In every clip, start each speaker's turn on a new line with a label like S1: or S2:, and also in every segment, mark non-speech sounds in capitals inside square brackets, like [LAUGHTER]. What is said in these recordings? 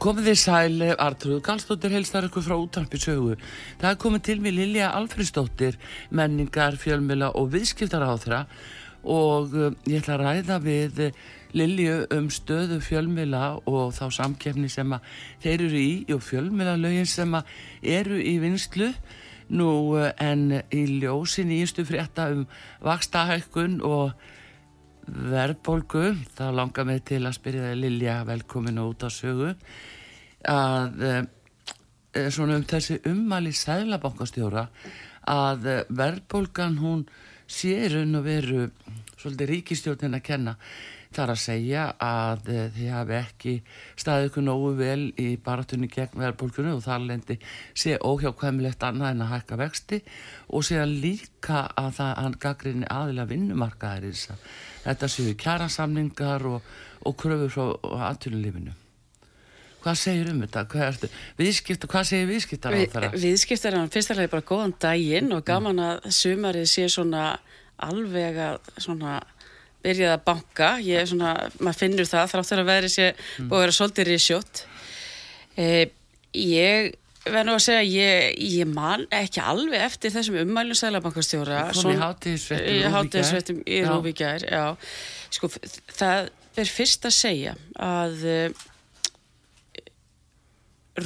S1: Komið þið sæli, Artrúð Gálsdóttir helstar ykkur frá útvarpi sögu. Það er komið til mig Lilja Alfriðsdóttir, menningar, fjölmjöla og viðskiptar á þeirra og um, ég ætla að ræða við Lilju um stöðu fjölmjöla og þá samkefni sem þeir eru í og fjölmjöla lögin sem eru í vinslu nú uh, en í ljósin í einstu frétta um vakstahækkun og verðbólgu, þá langar mig til að spyrja Lilja velkominu út á sögu að e, svona um þessi ummæli sæðlabankastjóra að e, verðbólgan hún sé raun og veru svolítið ríkistjórnin að kenna. Þar að segja að þið hafi ekki staðið ykkur nógu vel í baratunni gegn verðbólgunni og þar lendi sé óhjákvæmilegt annað en að hækka vexti og sé að líka að það hann gaggrinni aðila vinnumarkaðir þetta séu kjæransamningar og, og kröfur frá aðtunulífinu Hvað segir um þetta? Hvað, viðskipt, hvað segir viðskiptar á það?
S2: Viðskiptar á það, fyrst er það bara góðan daginn og gaman að sumarið sé svona alveg að svona byrjað að banka. Ég er svona, maður finnur það þráttur að veðri sé mm. að vera svolítið risjótt. Eh, ég verður nú að segja, ég, ég man ekki alveg eftir þessum ummælum sælabankastjóra.
S1: Það kom í
S2: Rúvíkjær. Sko, það er fyrst að segja að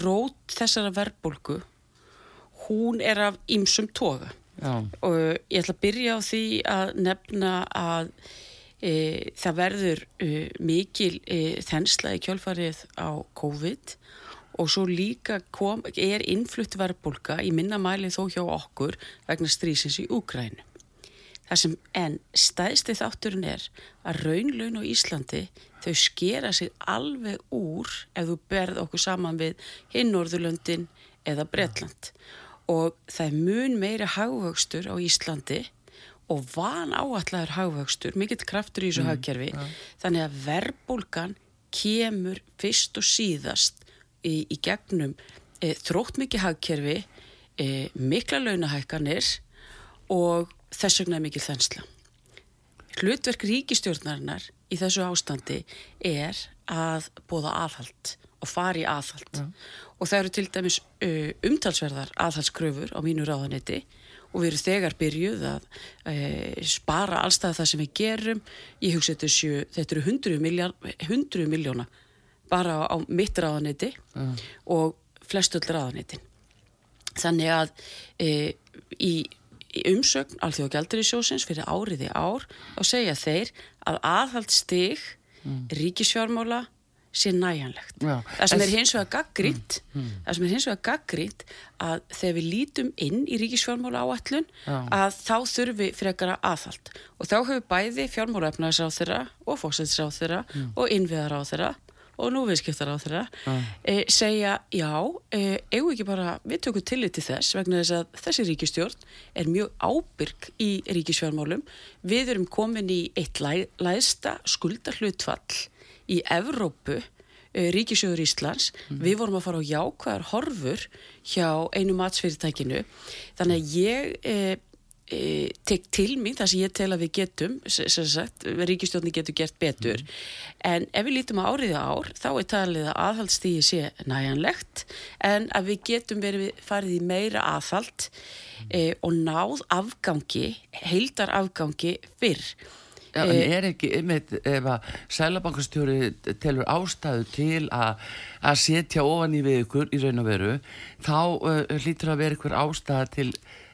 S2: rót þessara verðbólgu hún er af ymsum toga Já. og ég ætla að byrja á því að nefna að e, það verður e, mikil e, þensla í kjálfarið á COVID og svo líka kom, er innflutt verðbólka í minna mæli þó hjá okkur vegna strísins í Úgrænu. Það sem enn stæðsti þátturinn er að raunlaun á Íslandi þau skera sig alveg úr ef þú berð okkur saman við hinn Norðurlöndin eða Bretland og það er mun meiri hagvöxtur á Íslandi og van áallar hagvöxtur, mikill kraftur í þessu mm, hagkerfi, ja. þannig að verbulgan kemur fyrst og síðast í, í gegnum e, þrótt mikið hagkerfi, e, mikla launahækkanir og þess vegna er mikil þensla. Hlutverk ríkistjórnarinnar í þessu ástandi er að bóða aðhald og fari aðhald ja. og það eru til dæmis uh, umtalsverðar aðhaldskröfur á mínu ráðanetti og við erum þegar byrjuð að uh, spara allstað það sem við gerum ég hugsa þessu, þetta eru 100 miljóna bara á, mitt ráðanetti ja. og flestull ráðanetti þannig að uh, í umsögn alþjóða gældur í sjósins fyrir áriði ár og segja þeir að aðhaldstig mm. ríkisfjármála sé næjanlegt. Já, það sem er hins vegar gaggrínt mm, mm. það sem er hins vegar gaggrínt að þegar við lítum inn í ríkisfjármála áallun að þá þurfi frekara aðhald og þá hefur bæði fjármála efnaðis á þeirra og fóksætis á þeirra mm. og innviðar á þeirra og nú viðskiptar á þeirra uh. e, segja já, e, eigum ekki bara við tökum tillit til þess vegna þess að þessi ríkistjórn er mjög ábyrg í ríkisfjármálum við erum komin í eitt læ, læðsta skuldarhlutfall í Evrópu e, ríkisjóður Íslands mm. við vorum að fara á jákvæðar horfur hjá einu matsfyrirtækinu þannig að ég e, e, tek til mín það sem ég tel að við getum sem sagt, ríkistjóðni getur gert betur mm. en ef við lítum á áriði ár þá er talið að aðhaldstíði sé næjanlegt en að við getum verið farið í meira aðhald mm. e, og náð afgangi heildar afgangi fyrr
S1: Já, en er ekki, einmitt, ef að sælabankastjóri telur ástæðu til að setja ofan í við ykkur í raun og veru, þá uh, hlýtur að vera ykkur ástæða til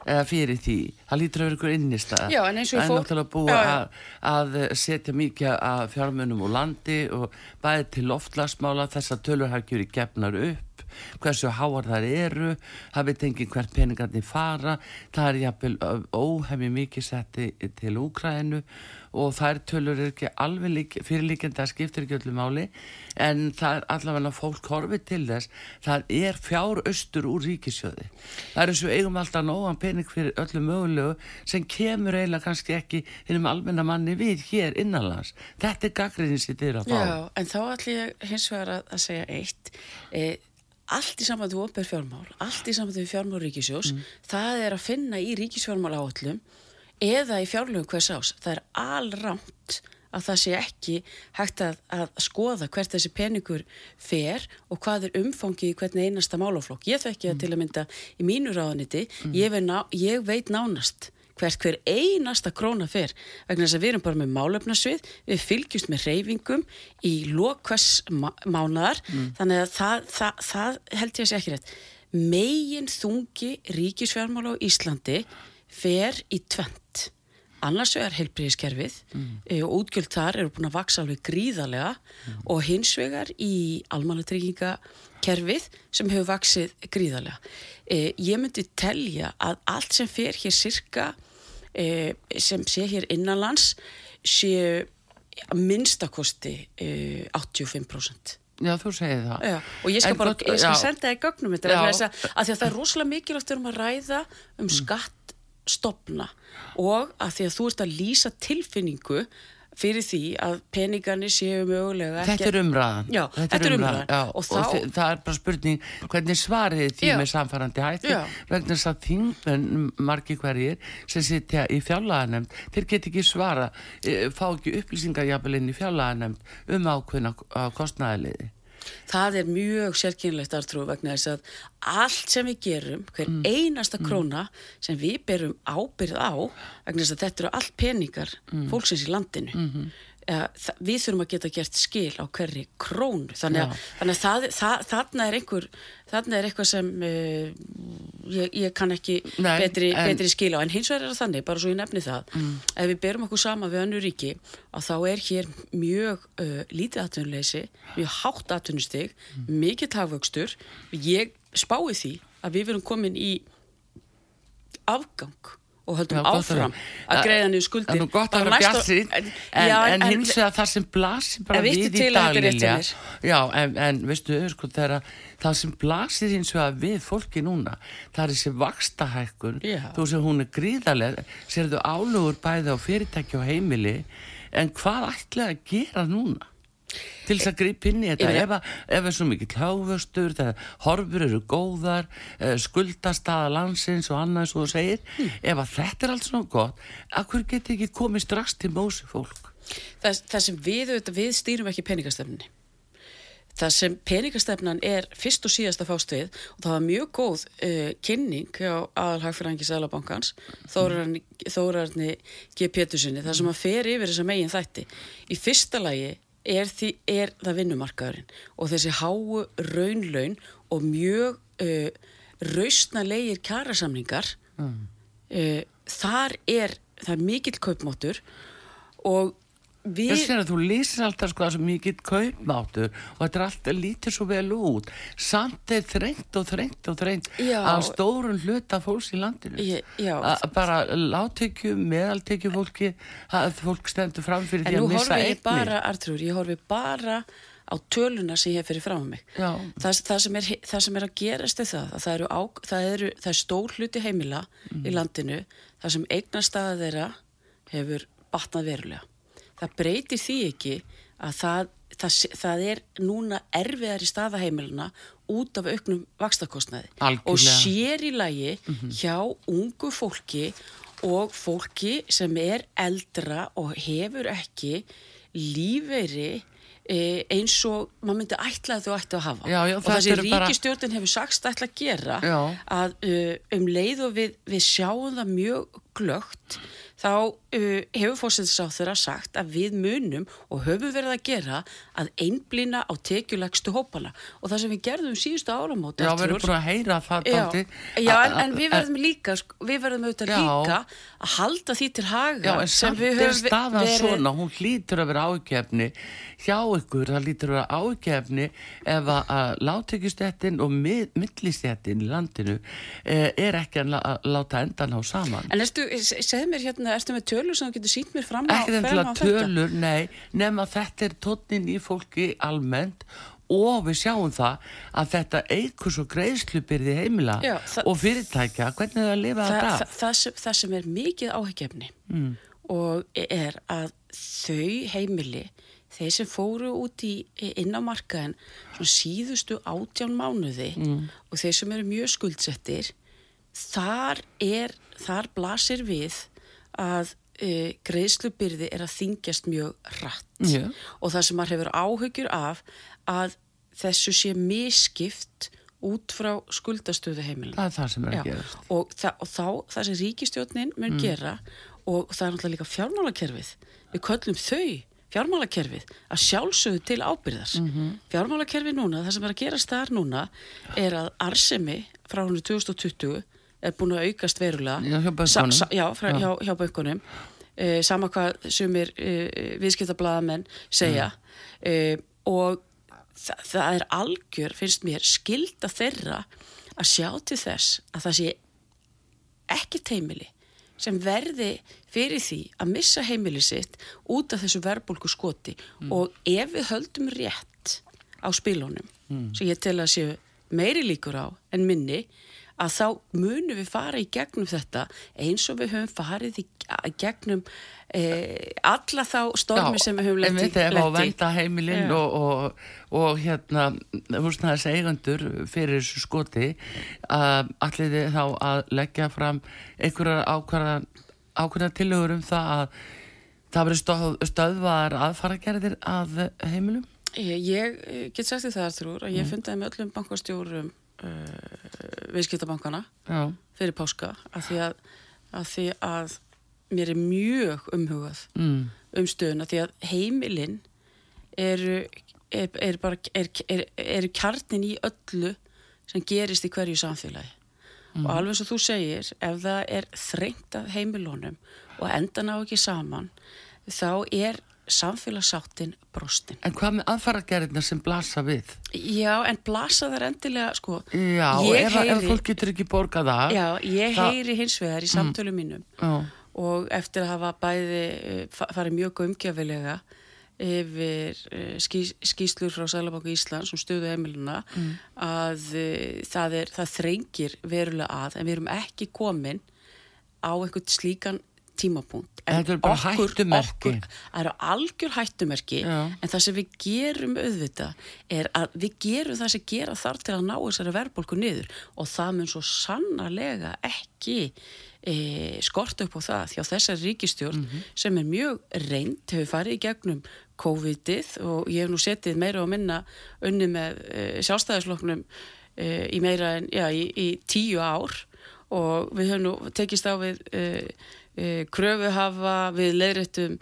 S1: eða fyrir því, það lítur að vera ykkur innist að
S2: það er
S1: náttúrulega búið að, að setja mikið af fjármunum úr landi og bæði til loftlagsmála þess að tölurhækjur í gefnar upp hversu háar þar eru það veit engin hvert peningandi fara. Það er jafnvel óhefmi mikið setti til Úkrænu og þær tölur er ekki alveg lík, fyrirlíkjandi að skiptir ekki öllu máli en það er allavega fólk horfið til þess það er fjár austur úr ríkisjöði það er eins og eigum alltaf nógan pening fyrir öllu mögulegu sem kemur eiginlega kannski ekki hennum almenna manni við hér innanlands. Þetta er gaggrinni sitt yfir að fá.
S2: Já, en þá ætlum ég hins vegar að, að segja eitt. E, allt í samvættu óper fjármál, allt í samvættu fjármál ríkisjós, mm. það er að finna í ríkisfjármál áallum eða í fjárlögum hvers ás. Það er allramt að það sé ekki hægt að, að skoða hvert þessi peningur fer og hvað er umfangið í hvernig einasta málaflokk. Ég þekki það mm. til að mynda í mínu ráðaniti, mm. ég, ég veit nánast hvert hver einasta króna fer vegna þess að við erum bara með málefnarsvið við fylgjumst með reyfingum í lokvers mánar mm. þannig að það, það, það held ég að sé ekki rétt megin þungi ríkisfjármála á Íslandi fer í tvent annars vegar heilbríðiskerfið mm. e, og útgjöld þar eru búin að vaksa alveg gríðarlega mm. og hins vegar í almannatryggingakerfið sem hefur vaksið gríðarlega. E, ég myndi telja að allt sem fer hér cirka e, sem sé hér innanlands sé minnstakosti e, 85%.
S1: Já, þú segir það.
S2: Já, og ég skal, bara, ég skal senda það í gögnum þetta, að, að það er rosalega mikilvægt um að ræða um mm. skatt stopna og að því að þú ert að lýsa tilfinningu fyrir því að peningarnir séu mögulega
S1: ekki... Þetta er umræðan.
S2: Já, þetta, þetta er umræðan.
S1: Já, og, þá... og það er bara spurning hvernig svarið því með samfærandi hætti vegna þess að þingmenn margi hverjir sem sitja í fjálaðanemnd þeir get ekki svara, eh, fá ekki upplýsingar jafnvel inn í fjálaðanemnd um ákveðna kostnæðiliði.
S2: Það er mjög sérkynlegt artrú vegna þess að allt sem við gerum, hver mm. einasta mm. króna sem við berum ábyrð á, vegna þess að þetta eru allt peningar mm. fólksins í landinu. -hmm við þurfum að geta gert skil á hverri krónu þannig að, þannig að það, það, þarna er einhver þarna er eitthvað sem uh, ég, ég kann ekki Nei, betri, en, betri skil á en hins vegar er það þannig, bara svo ég nefni það mm. ef við berum okkur sama við önnu ríki að þá er hér mjög uh, lítið atvinnuleysi, mjög hátt atvinnustig, mm. mikið tafvöxtur ég spái því að við verum komin í afgang og höldum já, áfram að greiða niður skuldir.
S1: Það er gott að vera bjassið en, en, en hins vegar það sem blasir bara við í daglinja Já, en, en veistu, sko, það, það sem blasir hins vegar við fólki núna það er þessi vakstahækkun þú sem hún er gríðarlega serðu álugur bæði á fyrirtæki og heimili en hvað ætlaði að gera núna? Til þess að gripa inn í þetta. Ef, ef er svo mikið kláfustur horfur eru góðar eh, skuldastaða landsins og annað þú segir mm. ef að þetta er allt svona gott akkur getur ekki komið strax til mósi fólk?
S2: Það, það sem við, við stýrum ekki peningastefni það sem peningastefnan er fyrst og síðast að fást við og það var mjög góð uh, kynning á aðalhagfyrangi Sælabankans Þórarni G. Pétursinni þar sem að fer yfir þessa megin þætti. Í fyrsta lagi er, því, er það vinnumarkaðurinn og þessi háu raunlaun og mjög uh, rausnalegir kjærasamningar mm. uh, þar er það er mikill kaupmáttur og
S1: Við... Ég sé að þú lýsir alltaf sko að það er mikið kaupmáttur og þetta er alltaf lítið svo vel út samt er þrengt og þrengt og þrengt að stórun hluta fólks í landinu að bara láttekju, meðaltekju fólki að fólk stendur fram fyrir en því að missa
S2: eignir. En nú horfi ég bara, Artur, ég horfi bara á töluna sem ég hef fyrir fram mig. Það, það, sem er, það sem er að gerast er það að það eru, á, það eru er stór hluti heimila mm. í landinu það sem eignarstaða þeirra hefur batnað verulega það breytir því ekki að það, það, það er núna erfiðar í staðaheimiluna út af auknum vakstakostnaði og sér í lagi mm -hmm. hjá ungu fólki og fólki sem er eldra og hefur ekki lífeyri e, eins og maður myndi ætla að þú ætti að hafa
S1: já, já,
S2: og þessi ríkistjórnin bara... hefur sagst ætla að gera já. að um leið og við, við sjáum það mjög glögt þá uh, hefur fórsettisáþurra sagt að við munum og höfum verið að gera að einblýna á tekjulegstu hópana. Og það sem við gerðum síðustu áramóti
S1: Já, við erum búin að heyra það
S2: Já, já en, en við verðum líka sko, við verðum auðvitað líka að halda því til haga
S1: Já, en samt er staðan svona, hún hlýtur að vera ágefni hjá ykkur, það hlýtur að vera ágefni ef að, að látekjustettin og millistettin í landinu eh, er ekki að, að láta endan á saman.
S2: En erstu, segð mér hérna, erstu með tölur sem þú getur sínt mér fram á,
S1: Ekki þeim til
S2: fram á
S1: að tölur, nei, nema þetta er tónnin í fólki almennt og við sjáum það að þetta eigur svo greiðslubyrði heimila
S2: Já, það-
S1: og fyrirtækja, hvernig er það að lifa
S2: Þa,
S1: þetta
S2: það,
S1: af?
S2: það, sem, það sem er mikið áhyggjefni mm. og er að þau heimili, þeir sem fóru út í inn á markaðin síðustu átján mánuði og þeir sem eru mjög skuldsettir þar er, þar blasir við að uh, greiðslubyrði er að þingjast mjög rætt
S1: Já.
S2: og það sem maður hefur áhyggjur af að þessu sé miskipt út frá skuldastöðu heimilina.
S1: Það er það sem er að gerast.
S2: og, og þá það sem ríkistjórnin mun gera og það er náttúrulega líka fjármálakerfið við köllum þau fjármálakerfið að sjálfsögðu til ábyrðar fjármálakerfið núna, það sem er að gerast þar núna er að Arsemi frá hún 2020 er búin að aukast verulega.
S1: Já, hjá
S2: sa, já, frá,
S1: Já.
S2: hjá, hjá bönkunum. Uh, sama hvað sumir uh, viðskiptablaðamenn segja. Uh, og þa það er algjör, finnst mér, skilda þeirra að sjá til þess að það sé ekki teimili sem verði fyrir því að missa heimili sitt út af þessu verbulgu skoti og ef við höldum rétt á spilunum sem ég tel að séu meiri líkur á en minni að þá munum við fara í gegnum þetta eins og við höfum farið í gegnum eh, alla þá stormi sem við höfum lent í.
S1: En þetta er á
S2: lent í.
S1: venda heimilinn
S2: Já.
S1: og, og, og hérna húsnaðis eigandur fyrir þessu skoti að allir þið þá að leggja fram einhverjar ákvarða ákvarða tillögur um það að það stöð, stöðvar aðfaragerðir að heimilum
S2: Ég, ég get sagt því það, Arþrúr, að ég fundaði með öllum bankastjórum uh, viðskiptabankana
S1: Já,
S2: fyrir páska að því að, að því að mér er mjög umhugað
S1: mm.
S2: um stöðuna því að heimilin eru er, er bara, er, er, kjarnin í öllu sem gerist í hverju samfélagi. Og alveg og þú segir ef það er þrengt af heimilónum og endan á ekki saman þá er samfélagssáttin brostin
S1: En hvað með aðfaragerðina sem blasa við?
S2: Já, en blasa þær endilega, sko.
S1: Já, ef, ef fólk getur ekki borgað það
S2: Já, ég
S1: það-
S2: heyri hins vegar í samtölu mínum
S1: Já,
S2: og eftir að hafa bæði eh, fa- farið mjög umgjafilega yfir eh, ský, skýslur frá Sælabanku Íslands um stöðu heimiluna að eh, það, er, það þrengir verulega að en við erum ekki komin á einhvern slíkan tímapunkt. En
S1: Þetta eru bara hættumerki.
S2: okkur- Það eru algjör hættumerki
S1: Já.
S2: en það sem við gerum auðvitað er að við gerum það sem gera þar til að ná þessari verðbólku niður og það mun svo sannarlega ekki e, skort upp á það hjá þessari ríkistjórn sem er mjög reynd, hefur farið í gegnum COVID-ið og ég hef nú setið meira og minna unni með e, sjálfstæðisflokknum e, í meira en já, í, í tíu ár og við höfum nú tekist á við e, kröfu hafa við leiðrættum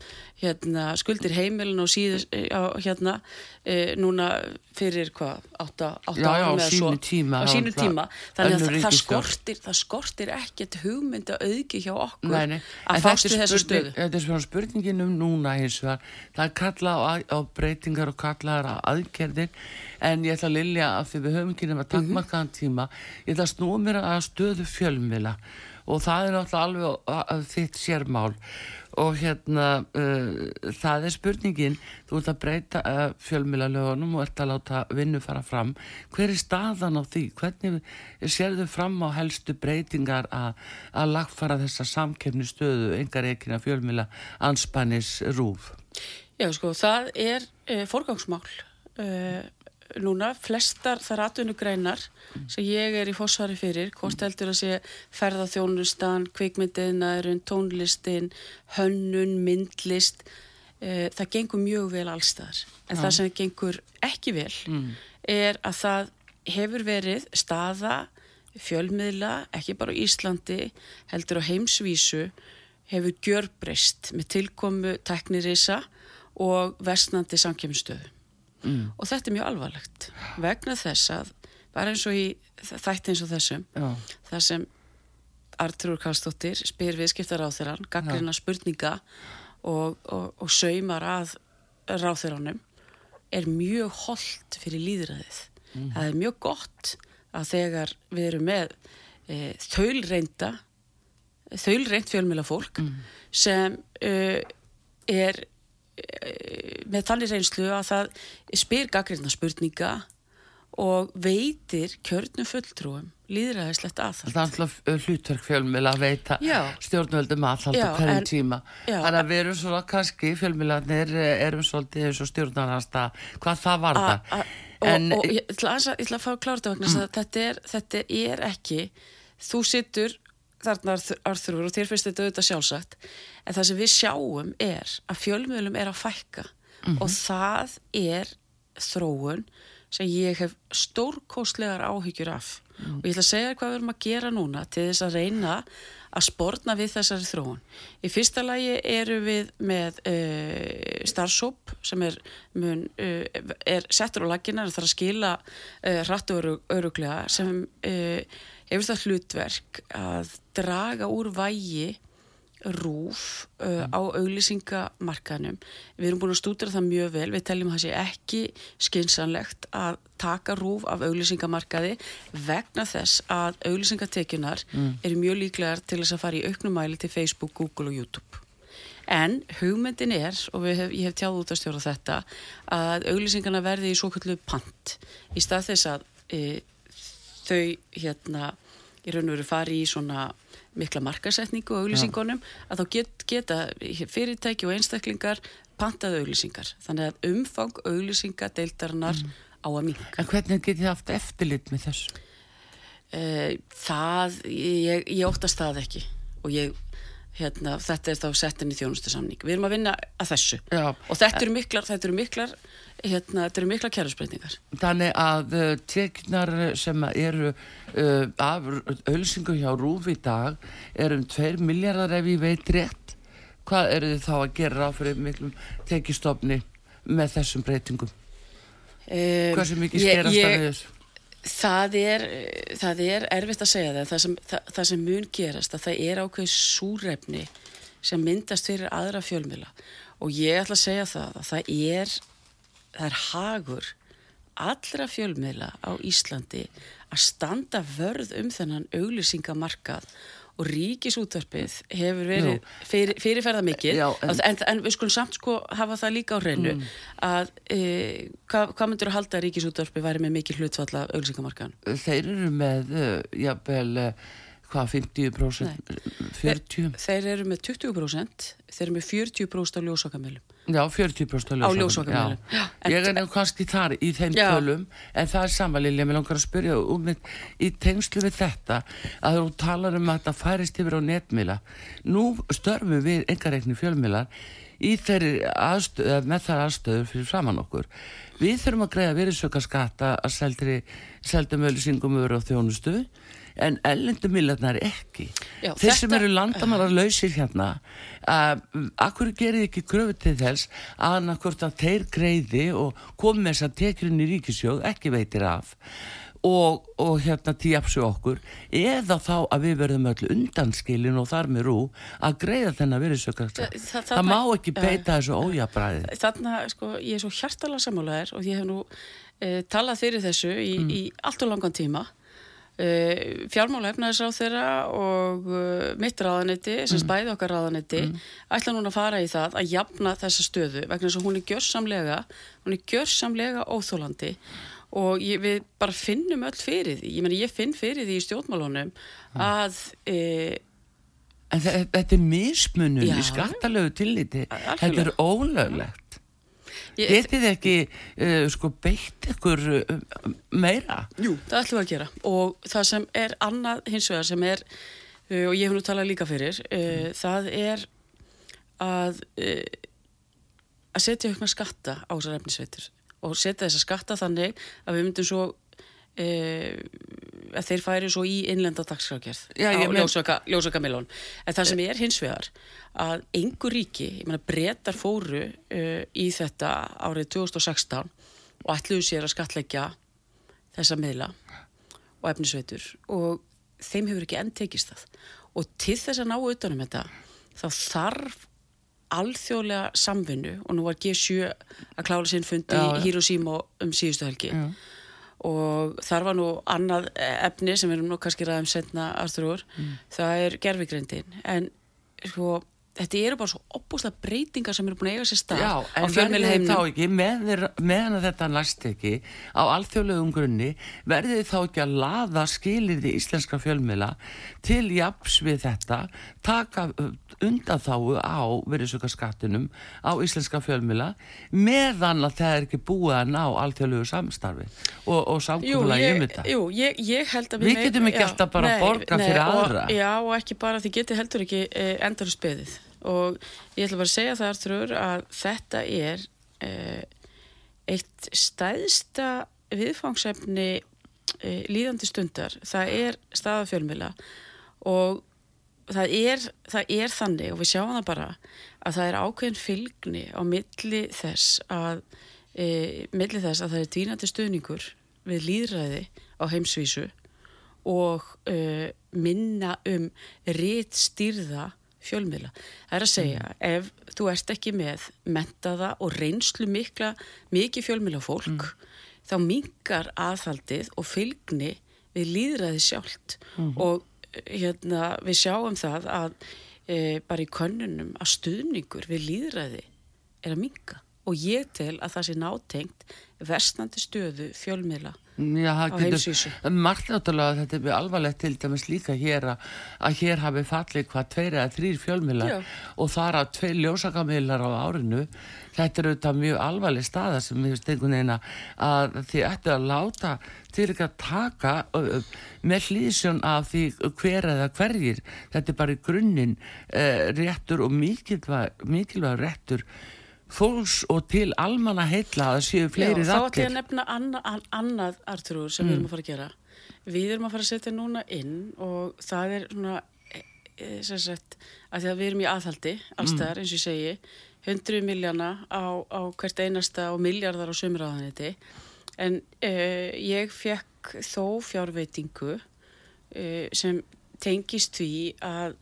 S2: hérna, skuldir heimilin og síður á, hérna e, núna fyrir hvað, átta, átta
S1: Já, já,
S2: árum
S1: á
S2: eða svo.
S1: tíma,
S2: á sínu tíma þannig að það, skortir það skortir ekkert hugmynda auðgi hjá okkur
S1: Nei, nei.
S2: Að
S1: þetta
S2: fást við þessu stöðu
S1: Þetta er svona spurningin um núna hins vegar. Það er kallað á, á breytingar og kallað á aðgerðir en ég ætla að lilja að því við höfum ekki nema takkmarkaðan tíma ég ætla að snúa mér að stöðu fjölmila og það er náttúrulega alveg þitt sérmál. Og hérna uh, það er spurningin þú ert að breyta uh, fjölmilalögunum og ert að láta vinnu fara fram. Hver er staðan á því? Hvernig sérðu fram á helstu breytingar að, lagfara þessa samkefni stöðu engar ekina fjölmila anspannis rúf
S2: Já, sko, það er e, forgangsmál e, núna, flestar þar atvinnugreinar sem ég er í fósfari fyrir, hvort heldur að sé ferðaþjónustan, kvikmyndiðnaðurinn, tónlistin, hönnun, myndlist, e, það gengur mjög vel allstaðar. En það sem gengur ekki vel er að það hefur verið staða fjölmiðla, ekki bara á Íslandi, heldur á heimsvísu, hefur gjörbreyst með tilkomu teknirisa og vestnandi samkjömstöðu. Mm. Og þetta er mjög alvarlegt vegna þess að bara eins og í þætti eins og þessum
S1: Já.
S2: þar sem Artrúr Karlsdóttir spyr viðskiptar ráþeirann, gaggrina spurninga og, og, og saumar að ráþeiranum er mjög holdt fyrir líðræðið. Mm. Það er mjög gott að þegar við erum með e, þaulreinda þaulreint fjölmjöla fólk mm. sem e, er með þannig reynslu að það spyr gaggrina spurninga og veitir kjörnum fulltrúum líðræðislegt aðhald.
S1: Það er alltaf hlutverk fjölmjöla að veita
S2: Já.
S1: stjórnvöldum aðhald á hverjum
S2: en-
S1: tíma.
S2: Já,
S1: Þannig að við erum svona kannski, fjölmjölanir erum svolítið eins og stjórnarnasta, hvað það var það.
S2: a- og, og ég ætla, að, ég ætla að fá að klára þetta vegna mm. þetta, er, þetta er ekki þú sittur þarna Arþurur og þér finnst þetta auðvitað sjálfsagt en það sem við sjáum er að fjölmiðlum er að fækka. Og það er þróun sem ég hef stórkostlegar áhyggjur af og ég ætla að segja hvað við erum að gera núna til þess að reyna að sportna við þessari þróun. Í fyrsta lagi eru við með uh, starfsóp sem er, mun, uh, er settur á laginnar og þarf að skila uh, hratt og öruglega sem hefur það hlutverk að draga úr vægi rúf uh, á auglýsingamarkaðnum. Við erum búin að stúdra það mjög vel, við teljum að það sé ekki skinsanlegt að taka rúf af auglýsingamarkaði vegna þess að auglýsingatekjunar mm. eru mjög líklegar til þess að fara í auknumæli til Facebook, Google og YouTube. En hugmyndin er, og hef, ég hef tjáð út að stjóra þetta, að auglýsingarna verði í svo kallu pant í stað þess að e, þau hérna í raun og veru fari í svona mikla markasetningu og auglýsingunum að þá get, geta fyrirtæki og einstaklingar pantað auglýsingar. Þannig að umfang auglýsingadeildarinnar mm. á að minka.
S1: En hvernig getið þið haft eftirlit með þessu?
S2: Uh, það, ég, ég óttast það ekki og ég, hérna, þetta er þá settin í þjónustu samning. Við erum að vinna að þessu
S1: Já.
S2: og þetta eru miklar, þetta eru miklar, hérna, þetta eru miklar kjærusbreytingar.
S1: Þannig að uh, teknar sem eru uh, af ölsingu hjá Rúf í dag er um 2 miljardar ef ég veit rétt. Hvað eru þið þá að gera fyrir miklum tekistofni með þessum breytingum?
S2: Um,
S1: Hvað sem mikið skerast að við þessu?
S2: Það er, það er erfitt að segja það. Það sem, það, það sem mun gerast að það er ákveð súrefni sem myndast fyrir aðra fjölmila og ég ætla að segja það að það er, það er hagur allra fjölmila á Íslandi að standa vörð um þennan auglýsingamarkað og ríkisútvarpið hefur verið fyrir, fyrirferða mikið
S1: en-
S2: en, en, við skulum samt sko hafa það líka á hreinu að e, hvað, hvað myndur að halda að ríkisútvarpið væri með mikið hlutfalla auglýsingamarkaðan?
S1: Þeir eru með, uh, jafnvel, uh, hvað, 50%, 40%?
S2: Þeir eru með 20%, þeir eru með 40% á ljósakamilum.
S1: Já, 40%
S2: Á en-
S1: Ég er nefn kannski þar í þeim
S2: Já.
S1: tölum, en það er samanlýlega, mér langar að spyrja um í tengslu við þetta, að þú talar um að þetta færist yfir á netmila. Nú störfum við engareikni fjölmilar í þeirri aðstöð, með þar aðstöður fyrir framann okkur. Við þurfum að greiða virðsöka skatta að seldri, seldum öllusingum öru og þjónustu, en ellendum milarnar ekki.
S2: Já,
S1: Þeir sem
S2: þetta-
S1: eru landamarar lausir hérna uh, akkur gerir ekki kröfu til þess að annarkvort að þeir greiði og komi þess að tekjurinn í ríkisjóð ekki veitir af og, og hérna tíapsu okkur eða þá að við verðum öll undanskilin og þar með rú að greiða þennan virðisökar
S2: Þa-
S1: það,
S2: þa-
S1: það
S2: þarna-
S1: má ekki beita þessu ójabræði
S2: Þarna, sko, ég er svo hjartalega sammálaðir og ég hef nú e, talað fyrir þessu í, í allt og langan tíma. E, fjármála efnaðisráð þeirra og uh, mitt ráðanetti, sem mm. bæði okkar ráðanetti, ætla núna að fara í það að jafna þessa stöðu vegna þess að hún er gjörsamlega, hún er gjörsamlega óþólandi og ég, við bara finnum öll fyrir því. Ég meni, ég finn fyrir því í stjórnmálunum að e,
S1: en þe- þetta er mismunum í skattalögu tilliti. Þetta er ólöglegt getið þið ekki uh, sko beitt ykkur uh, meira?
S2: Jú, það ætlum við að gera. Og það sem er annað hins vegar sem er uh, og ég hef nú talað líka fyrir uh, það er að uh, að setja aukna skatta á þessar efnisveitur og setja þessa skatta þannig að við myndum svo uh, þeir færi svo í innlenda dagskrafgerð á ljósaka, ljósaka milón. En það sem er hins vegar að engur ríki, ég meina breytar fóru uh, í þetta árið 2016 og ætluðu sér að skatleggja þessa miðla og efnisveitur og þeim hefur ekki enn tekist það. Og til þess að ná utanum þetta þá þarf alþjóðlega samvinnu og nú var G7 að klála sinn fundi í Hiroshima um síðustu helgi. Já og þar var nú annað efni sem við erum nú kannski ræðum setna Arþurur, mm. það er gerfigreindin en sko þetta eru bara svo opbúslega breytingar sem eru búin að eiga sér stað
S1: Já, en verðið þá ekki, með, meðan þetta næst ekki, á alþjóðlegum grunni, verðið þá ekki að laða skiliði íslenska fjölmjöla til japs við þetta, taka undan þáu á veriðsökarskattinum á íslenska fjölmjöla, meðan að það er ekki búið að ná alþjóðlegu samstarfi og, og samkvæmlega um þetta.
S2: Jú, ég, ég held að
S1: við... Við getum ekki alltaf bara að borga nei, fyrir
S2: og,
S1: aðra.
S2: Já, og ekki bara, þið getur heldur ekki eh, endur spöðið og ég ætla bara að segja það Artur að þetta er eh, eitt stæðsta viðfangsefni eh, líðandi stundar. Það er staðafjölmila og það er, það er þannig og við sjáum það bara að það er ákveðin fylgni á milli þess að e, milli þess að það er dvínandi stuðningur við líðræði á heimsvísu og e, minna um rétt styrða fjölmiðla. Það er að segja, mm. ef þú ert ekki með mentaða og reynslu mikla, mikið fjölmiðla fólk, mm. þá mingar aðhaldið og fylgni við líðræði sjálft mm. og hérna, við sjáum það að e, bara í könnunum að stuðningur við líðræði er að minga og ég tel að það sé nátengt vestnandi stöðu fjölmiðla
S1: Já, á heimsvísu. Margt náttúrulega þetta er alvarlegt til dæmis líka hér að, að hér hafi fallið hvað tveir eða þrýr fjölmiðlar og þar að tveir ljósakamílar á árinu. Þetta er auðvitað mjög alvarleg staða sem við veist einhvern veginn að þið ættu að láta til ekki að taka með hlýðsjón af því hver eða hverjir. Þetta er bara í grunninn uh, réttur og mikilvæg, mikilvæg réttur fólks og til almanna heitla að séu fleiri
S2: rattir. Þá ætlum ég að nefna anna, an, annað artrúur sem mm. við erum að fara að gera. Við erum að fara að setja núna inn og það er svona e, e, sem sagt að því að við erum í aðhaldi allstaðar mm. eins og ég segi 100 miljana á, á hvert einasta og miljardar á sömurraðaniti en uh, ég fekk þó fjárveitingu uh, sem tengist því að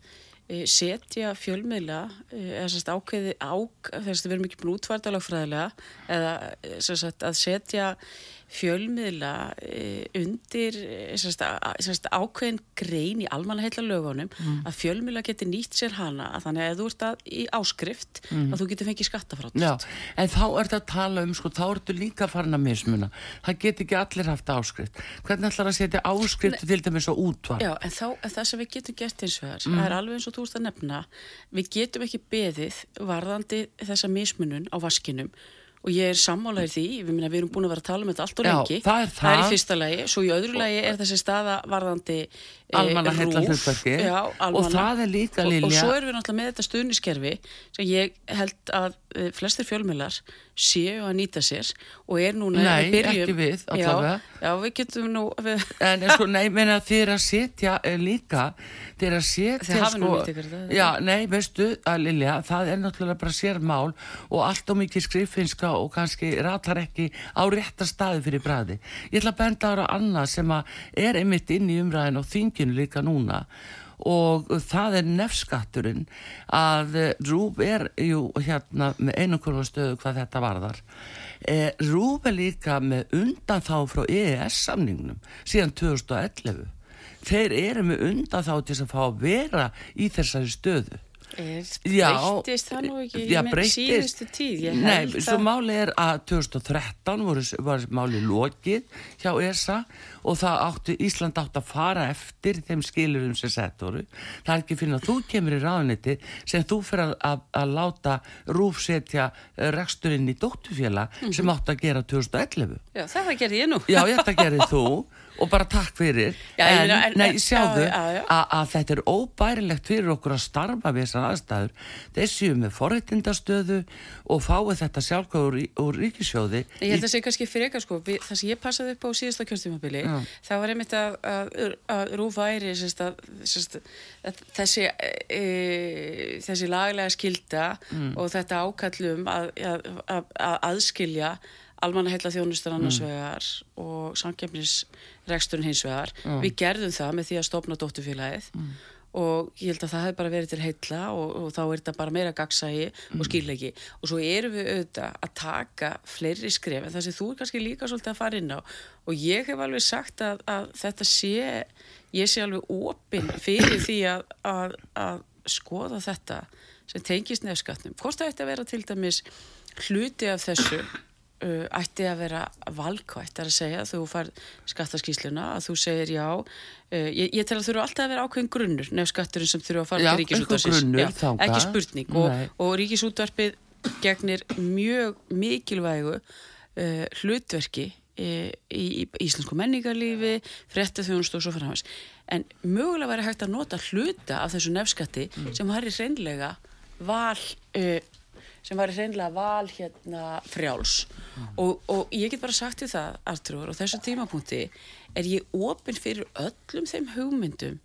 S2: setja fjölmiðla eh, eða sérst ákveði ák, þess að við erum ekki búin útvartalagfræðilega eða eh, sérst að setja fjölmiðla eh, undir eh, sérst, ákveðin grein í almannaheitla lögunum mm. að fjölmiðla getur nýtt sér hana að þannig að þú ert að, í áskrift mm. að þú getur fengið skattafrátt
S1: En þá ert að tala um, sko, þá ertu líka farin að mismuna, það getur ekki allir haft áskrift, hvernig ætlar að setja áskrift Nei. til dæmis og útvar
S2: Já, en þá, en það sem við getum gert eins og þar mm. er alveg eins og þú ert að nefna við getum ekki beðið varðandi þessa mismunun á vaskinum og ég er sammálaðið því, við, minna, við erum búin að vera að tala um þetta allt og lengi,
S1: það er,
S2: það er í fyrsta lagi svo í öðru lagi er þessi staða varðandi
S1: e, almanna heila hlutverki og það er líka Lilja
S2: og, og svo erum við náttúrulega með þetta stuðniskerfi sem ég held að e, flestir fjölmjölar séu að nýta sér og er núna
S1: Nei, byrjum, ekki við
S2: já, já, við getum nú við
S1: En sko, nei, menna þér að setja e, líka þér að setja
S2: sko
S1: Já, nei, veistu að Lilja það er náttúrulega bara sér mál og allt og mikið skriffinska og kannski ratar ekki á réttar staði fyrir bræði. Ég ætla að benda ára annað sem er einmitt inn í umræðin og þinginu líka núna og það er nefnskatturinn að eh, Rúb er jú hérna með einunkurva stöðu hvað þetta varðar. Eh, Rúb er líka með undan þá frá EES samningnum síðan 2011. Þeir eru með undan þá til að fá að vera í þessari stöðu
S2: breytist það nú ekki já, síðustu tíð?
S1: Nei, svo máli er að 2013 voru, var máli lokið hjá ESA og það áttu, Ísland átt að fara eftir þeim skilurum sem sett voru. Það er ekki fyrir að þú kemur í ráðniti sem þú fyrir að, að, láta rúfsetja reksturinn í dóttufjöla mm -hmm. sem átt að gera 2011
S2: Já, það gerði ég nú.
S1: Já, þetta gerði þú [LAUGHS] og bara takk fyrir
S2: Já,
S1: en,
S2: en,
S1: nei, sjáðu
S2: já, já, já.
S1: að þetta er óbærilegt fyrir okkur að starfa við þessar aðstæður þessi um með forrættindastöðu og fáið þetta sjálfkvæður úr, ríkisjóði
S2: Ég held að það sé kannski fyrir eitthvað sko, það sem ég passaði upp á síðasta kjörstjumabili, það var einmitt að, að, að rúf væri sérst, að, sérst, að þessi, e, þessi laglega skilda mm. og þetta ákallum að, að aðskilja almannaheilla þjónustur annars mm. vegar og samkjöfnisreksturinn hins vegar. Mm. Við gerðum það með því að stopna dóttufélagið mm. og ég held að það hefði bara verið til heilla og, og þá er þetta bara meira gagsægi og mm. skýrleiki og svo erum við auðvitað að taka fleiri skref en það sem þú er kannski líka svolítið að fara inn á og ég hef alveg sagt að, að þetta sé, ég sé alveg opinn fyrir því að, að, að skoða þetta sem tengist nefnskatnum. Hvort það ætti að vera til dæmis hluti af þessu uh, ætti að vera valkvætt að segja að þú fær skattaskísluna að þú segir já uh, ég, ég tel að þú eru alltaf að vera ákveðin grunnur nefnskatturinn sem þurfa að fara
S1: Já,
S2: til
S1: þangað.
S2: ekki spurning. Og, og ríkisútvarpið gegnir mjög mikilvægu uh, hlutverki í, í, í íslensku menningarlífi frétta þjónust og svo framhans en mögulega væri hægt að nota hluta af þessu nefskatti sem væri hreinlega val uh, sem væri hreinlega val hérna frjáls. Og, og ég get bara sagt því það Artur og þessu tímapunkti er ég opinn fyrir öllum þeim hugmyndum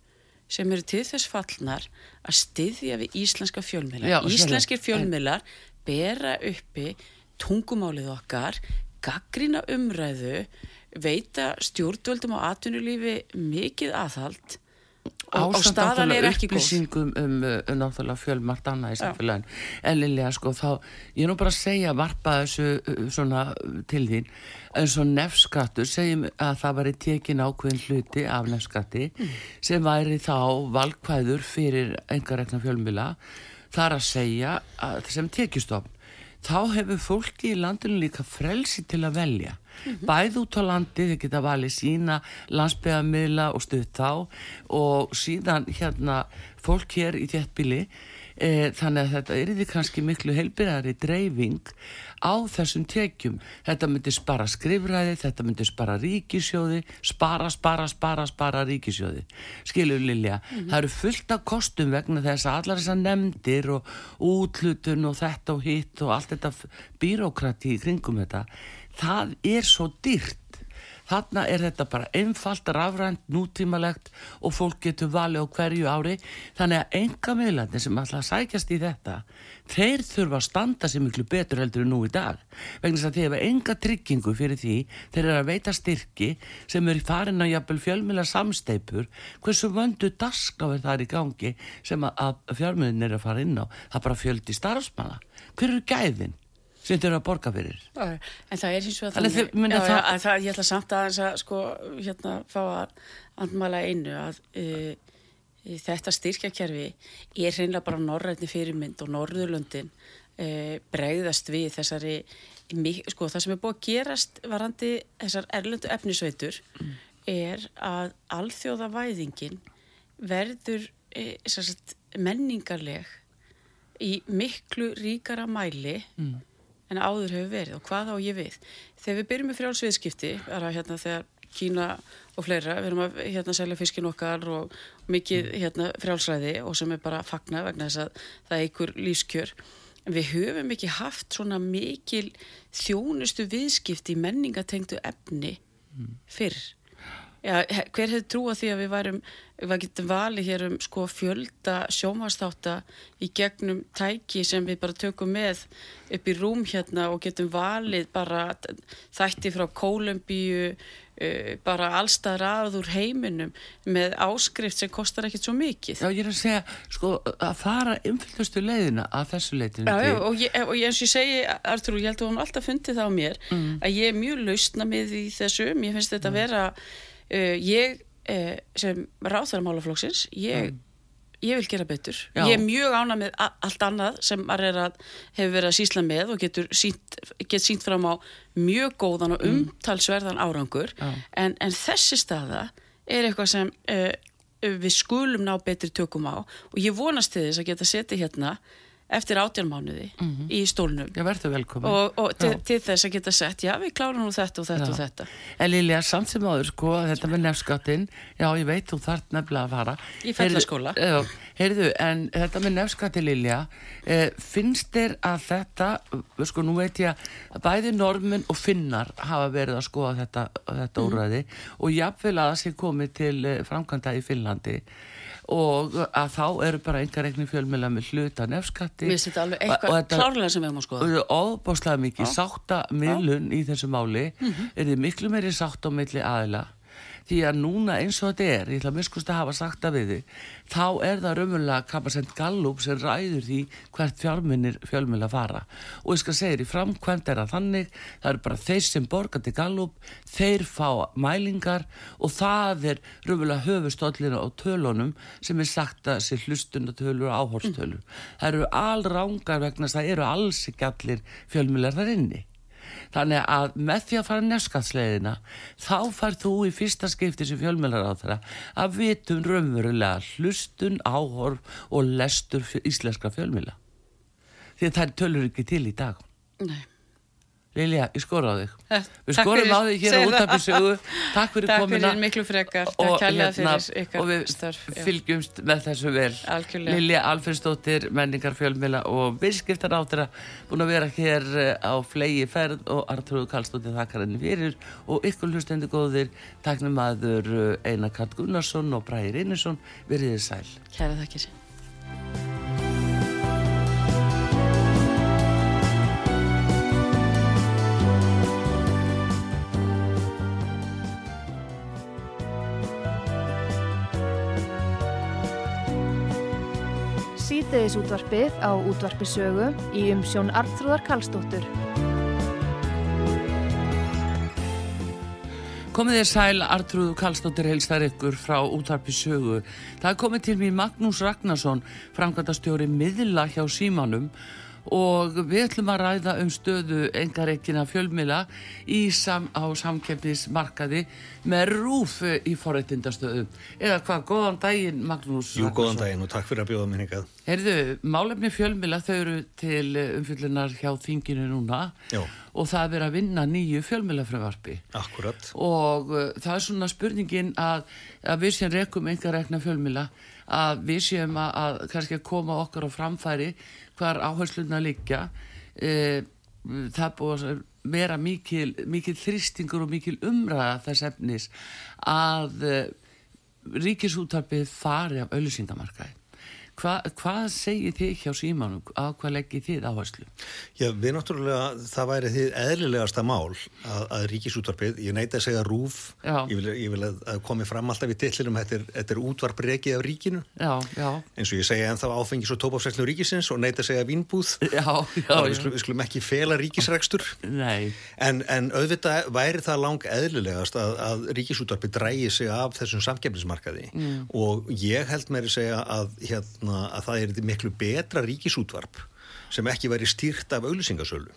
S2: sem eru til þess fallnar að styðja við íslenska fjölmiðlar. Íslenskir fjölmiðlar bera uppi tungumálið okkar, gaggrina umræðu, veita stjórnvöldum á atvinnulífi mikið aðhald og, og staðan er ekki góð.
S1: upplýsingum um, uh, um náttúrulega fjölmart annað í samfélagin en Lilja sko þá ég er nú bara að segja varpa þessu uh, svona til þín. Eins og nefnskattur segjum að það væri tekin ákveðin hluti af nefnskatti sem væri þá valkvæður fyrir engarekna fjölmila þar að segja að sem tekjustofn. Þá hefur fólki í landinu líka frelsi til að velja bæð út á landi, þeir geta valið sína landsbyðamila og stuð þá. Og síðan hérna fólk hér í þéttbíli e, þannig að þetta er því kannski miklu heilbyrðari dreifing á þessum tekjum. Þetta myndi spara skrifræði, þetta myndi spara ríkisjóði, spara, spara, spara spara ríkisjóði skilur Lilja, það eru fullt af kostum vegna þess að allar þessar nefndir og útlutun og þetta og hitt og allt þetta bírokrati í kringum þetta það er svo dýrt. Þarna er þetta bara einfalt, rafrænt, nútímalegt og fólk getur valið á hverju ári. Þannig að enga miðlandi sem alltaf sækjast í þetta þeir þurfa að standa sér miklu betur heldur en nú í dag. Vegna þess að þeir hefa enga tryggingu fyrir því. Þeir eru að veita styrki sem eru farin að jafnvel fjölmjöla samsteipur hversu vöndu dasgáð er það í gangi sem að, að fjölmjölin er að fara inn á? Það bara fjöldi starfsmanna. Hver eru gæðin sem þeir eru að borga fyrir?
S2: En það er hins vegar
S1: Þannig muni
S2: já,
S1: það-
S2: já, að það, ég ætla samt aðeins að sko, hérna, fá að andmæla einu að e, þetta styrkjakerfi er hreinlega bara norrætni fyrirmynd og Norðurlöndin e, bregðast við þessari sko, það sem er búið að gerast varandi þessar erlendu efnisveitur er að alþjóðavæðingin verður sem sagt, menningarleg í miklu ríkara mæli en áður hefur verið og hvað á ég við? Þegar við byrjum með frjálsviðskipti er að hérna þegar Kína og fleira við erum að hérna selja fiskin okkar og, mikið hérna frjálsræði og sem er bara fagna vegna þess að það er ykkur lífskjör. En við höfum ekki haft svona mikil þjónustu viðskipti í menningatengdu efni fyrr Já, hver hefði trúað því að við værum við getum valið hér um sko fjölda sjómastáta í gegnum tæki sem við bara tökum með upp í rúm hérna og getum valið bara þætti frá Kólumbíu bara allstaðar að úr heiminum með áskrift sem kostar ekkit svo mikið.
S1: Já, ég er að segja, sko, að fara umfylgjastu leiðina að þessu leiðinu
S2: Já, og, ég, og ég, eins og ég segi, Artur, ég held að hún alltaf fundið það á mér að ég er mjög lausna með í þessu, mér finnst þetta að vera uh, ég uh, sem ráþara málaflokksins, ég ég vil gera betur.
S1: Já.
S2: Ég er mjög ána með allt annað sem maður er að hefur verið að sísla með og getur sínt, get sínt fram á mjög góðan og umtalsverðan árangur
S1: Já.
S2: en, en þessi staða er eitthvað sem uh, við skulum ná betri tökum á og ég vonast til þess að geta setið hérna eftir átjármánuði mm -hmm. í stólnum.
S1: Já, verður velkomin.
S2: Og, og til, til þess að geta sett, já við klárum nú þetta og þetta já. og þetta.
S1: En Lilja, samt sem áður sko, þetta með nefnskattinn já ég veit, þú þart nefnilega að fara.
S2: Í fellaskóla.
S1: Heyrðu, en þetta með nefnskatti Lilja eh, finnst þér að þetta sko nú veit ég að bæði normin og finnar hafa verið að skoða þetta, þetta mm -hmm. úræði og jáfnvel að það sé komið til eh, framkvæmda í Finnlandi og að þá eru bara enga reikni fjölmjöla með hluta nefnskatti
S2: finnst þetta
S1: og óbáslega mikið sátta miðlun í þessu máli. Mm -hmm. er þið miklu meiri sátt á milli aðila því að núna eins og þetta er, ég ætla að miskust að hafa sagt að við þið, þá er það raunverulega kapasent gallup sem ræður því hvert fjármunir fjölmjöla fara og ég skal segja þér, í framkvæmt er það þannig, það eru bara þeir sem borgar til gallup, þeir fá mælingar og það er raunverulega höfustóllina á tölunum sem er sagt að sé hlustunatölur og áhorstölur. Það eru allrángar vegna að það eru alls ekki allir fjölmjölar þar inni. Þannig að með því að fara nefnskattsleðina þá far þú í fyrsta skipti sem fjölmjölar á þeirra að vitum raunverulega hlustun, áhorf og lestur íslenska fjölmjöla. Því að það tölur ekki til í dag.
S2: Nei.
S1: Lilja, ég skor á þig. Eh, við skorum á þig hér á útafisögu. Takk fyrir komina.
S2: Takk fyrir miklu frekar. Takk kærlega hérna, fyrir ykkar
S1: störf. Og við fylgjumst með þessu vel.
S2: Algjörlega.
S1: Lilja Alfersdóttir, menningar fjölmila og virskiptar áttra búin að vera hér eh, á flegi ferð og Artrúðu Kallstóttir þakkar henni fyrir og ykkur hlustendu góðir taknum aður eh, Einar Katt Gunnarsson og Bræðir Einarsson. Verðið sæl.
S2: Kæra þakkir.
S3: Síðdeðis útvarpið á útvarpisögu í umsjón Arnþróðar Kallstóttur.
S1: Komið þér sæl, Artrúðu Kallstóttir heilstar ykkur frá útvarpisögu. Það er komið til mér Magnús Ragnarsson, framkvæmdastjóri miðla hjá Símanum og við ætlum að ræða um stöðu engareikina fjölmila sam, á samkeppnismarkaði með rúf í forrættindastöðu eða hvað, góðan daginn Magnús
S4: Jú, góðan daginn og takk fyrir að bjóða mér hingað.
S1: Herðu, málefni fjölmila þau eru til umfyllunar hjá þinginu núna
S4: Já.
S1: og það er að vinna nýju fjölmilafröðvarpi
S4: Akkurat
S1: og uh, það er svona spurningin að, að við sem rekum engareikna fjölmila að við séum að, að kannski að koma okkar á framfæri hvar áhersluna liggja e, það búið að vera mikil, mikil þristingur og mikil umræða þess efnis að e, ríkisúttarpið fari af auðvisingamarkaði Hva, hvað segir þið hjá símanum? Á hvað leggir þið áherslu?
S4: Já, við náttúrulega, það væri þið eðlilegasta mál að, að ríkisútvarpið, ég neita að segja rúf ég vil, ég vil að, að komi fram alltaf í tillinum, þetta er, þetta er útvarpregið af ríkinu.
S1: Já, já.
S4: eins og ég segja en þá áfengis og tópafsæklu ríkisins og neita að segja vínbúð. [LAUGHS]
S1: Já,
S4: við skulum, við skulum ekki fela ríkisrækstur en, en auðvitað væri það lang eðlilegast að, að ríkisútvarpið drægi sig af þessum samkefnismarkaði mm. og ég held mér að segja að hérna hérna, að það er miklu betra ríkisútvarp sem ekki væri stýrt af auðlýsingasölu.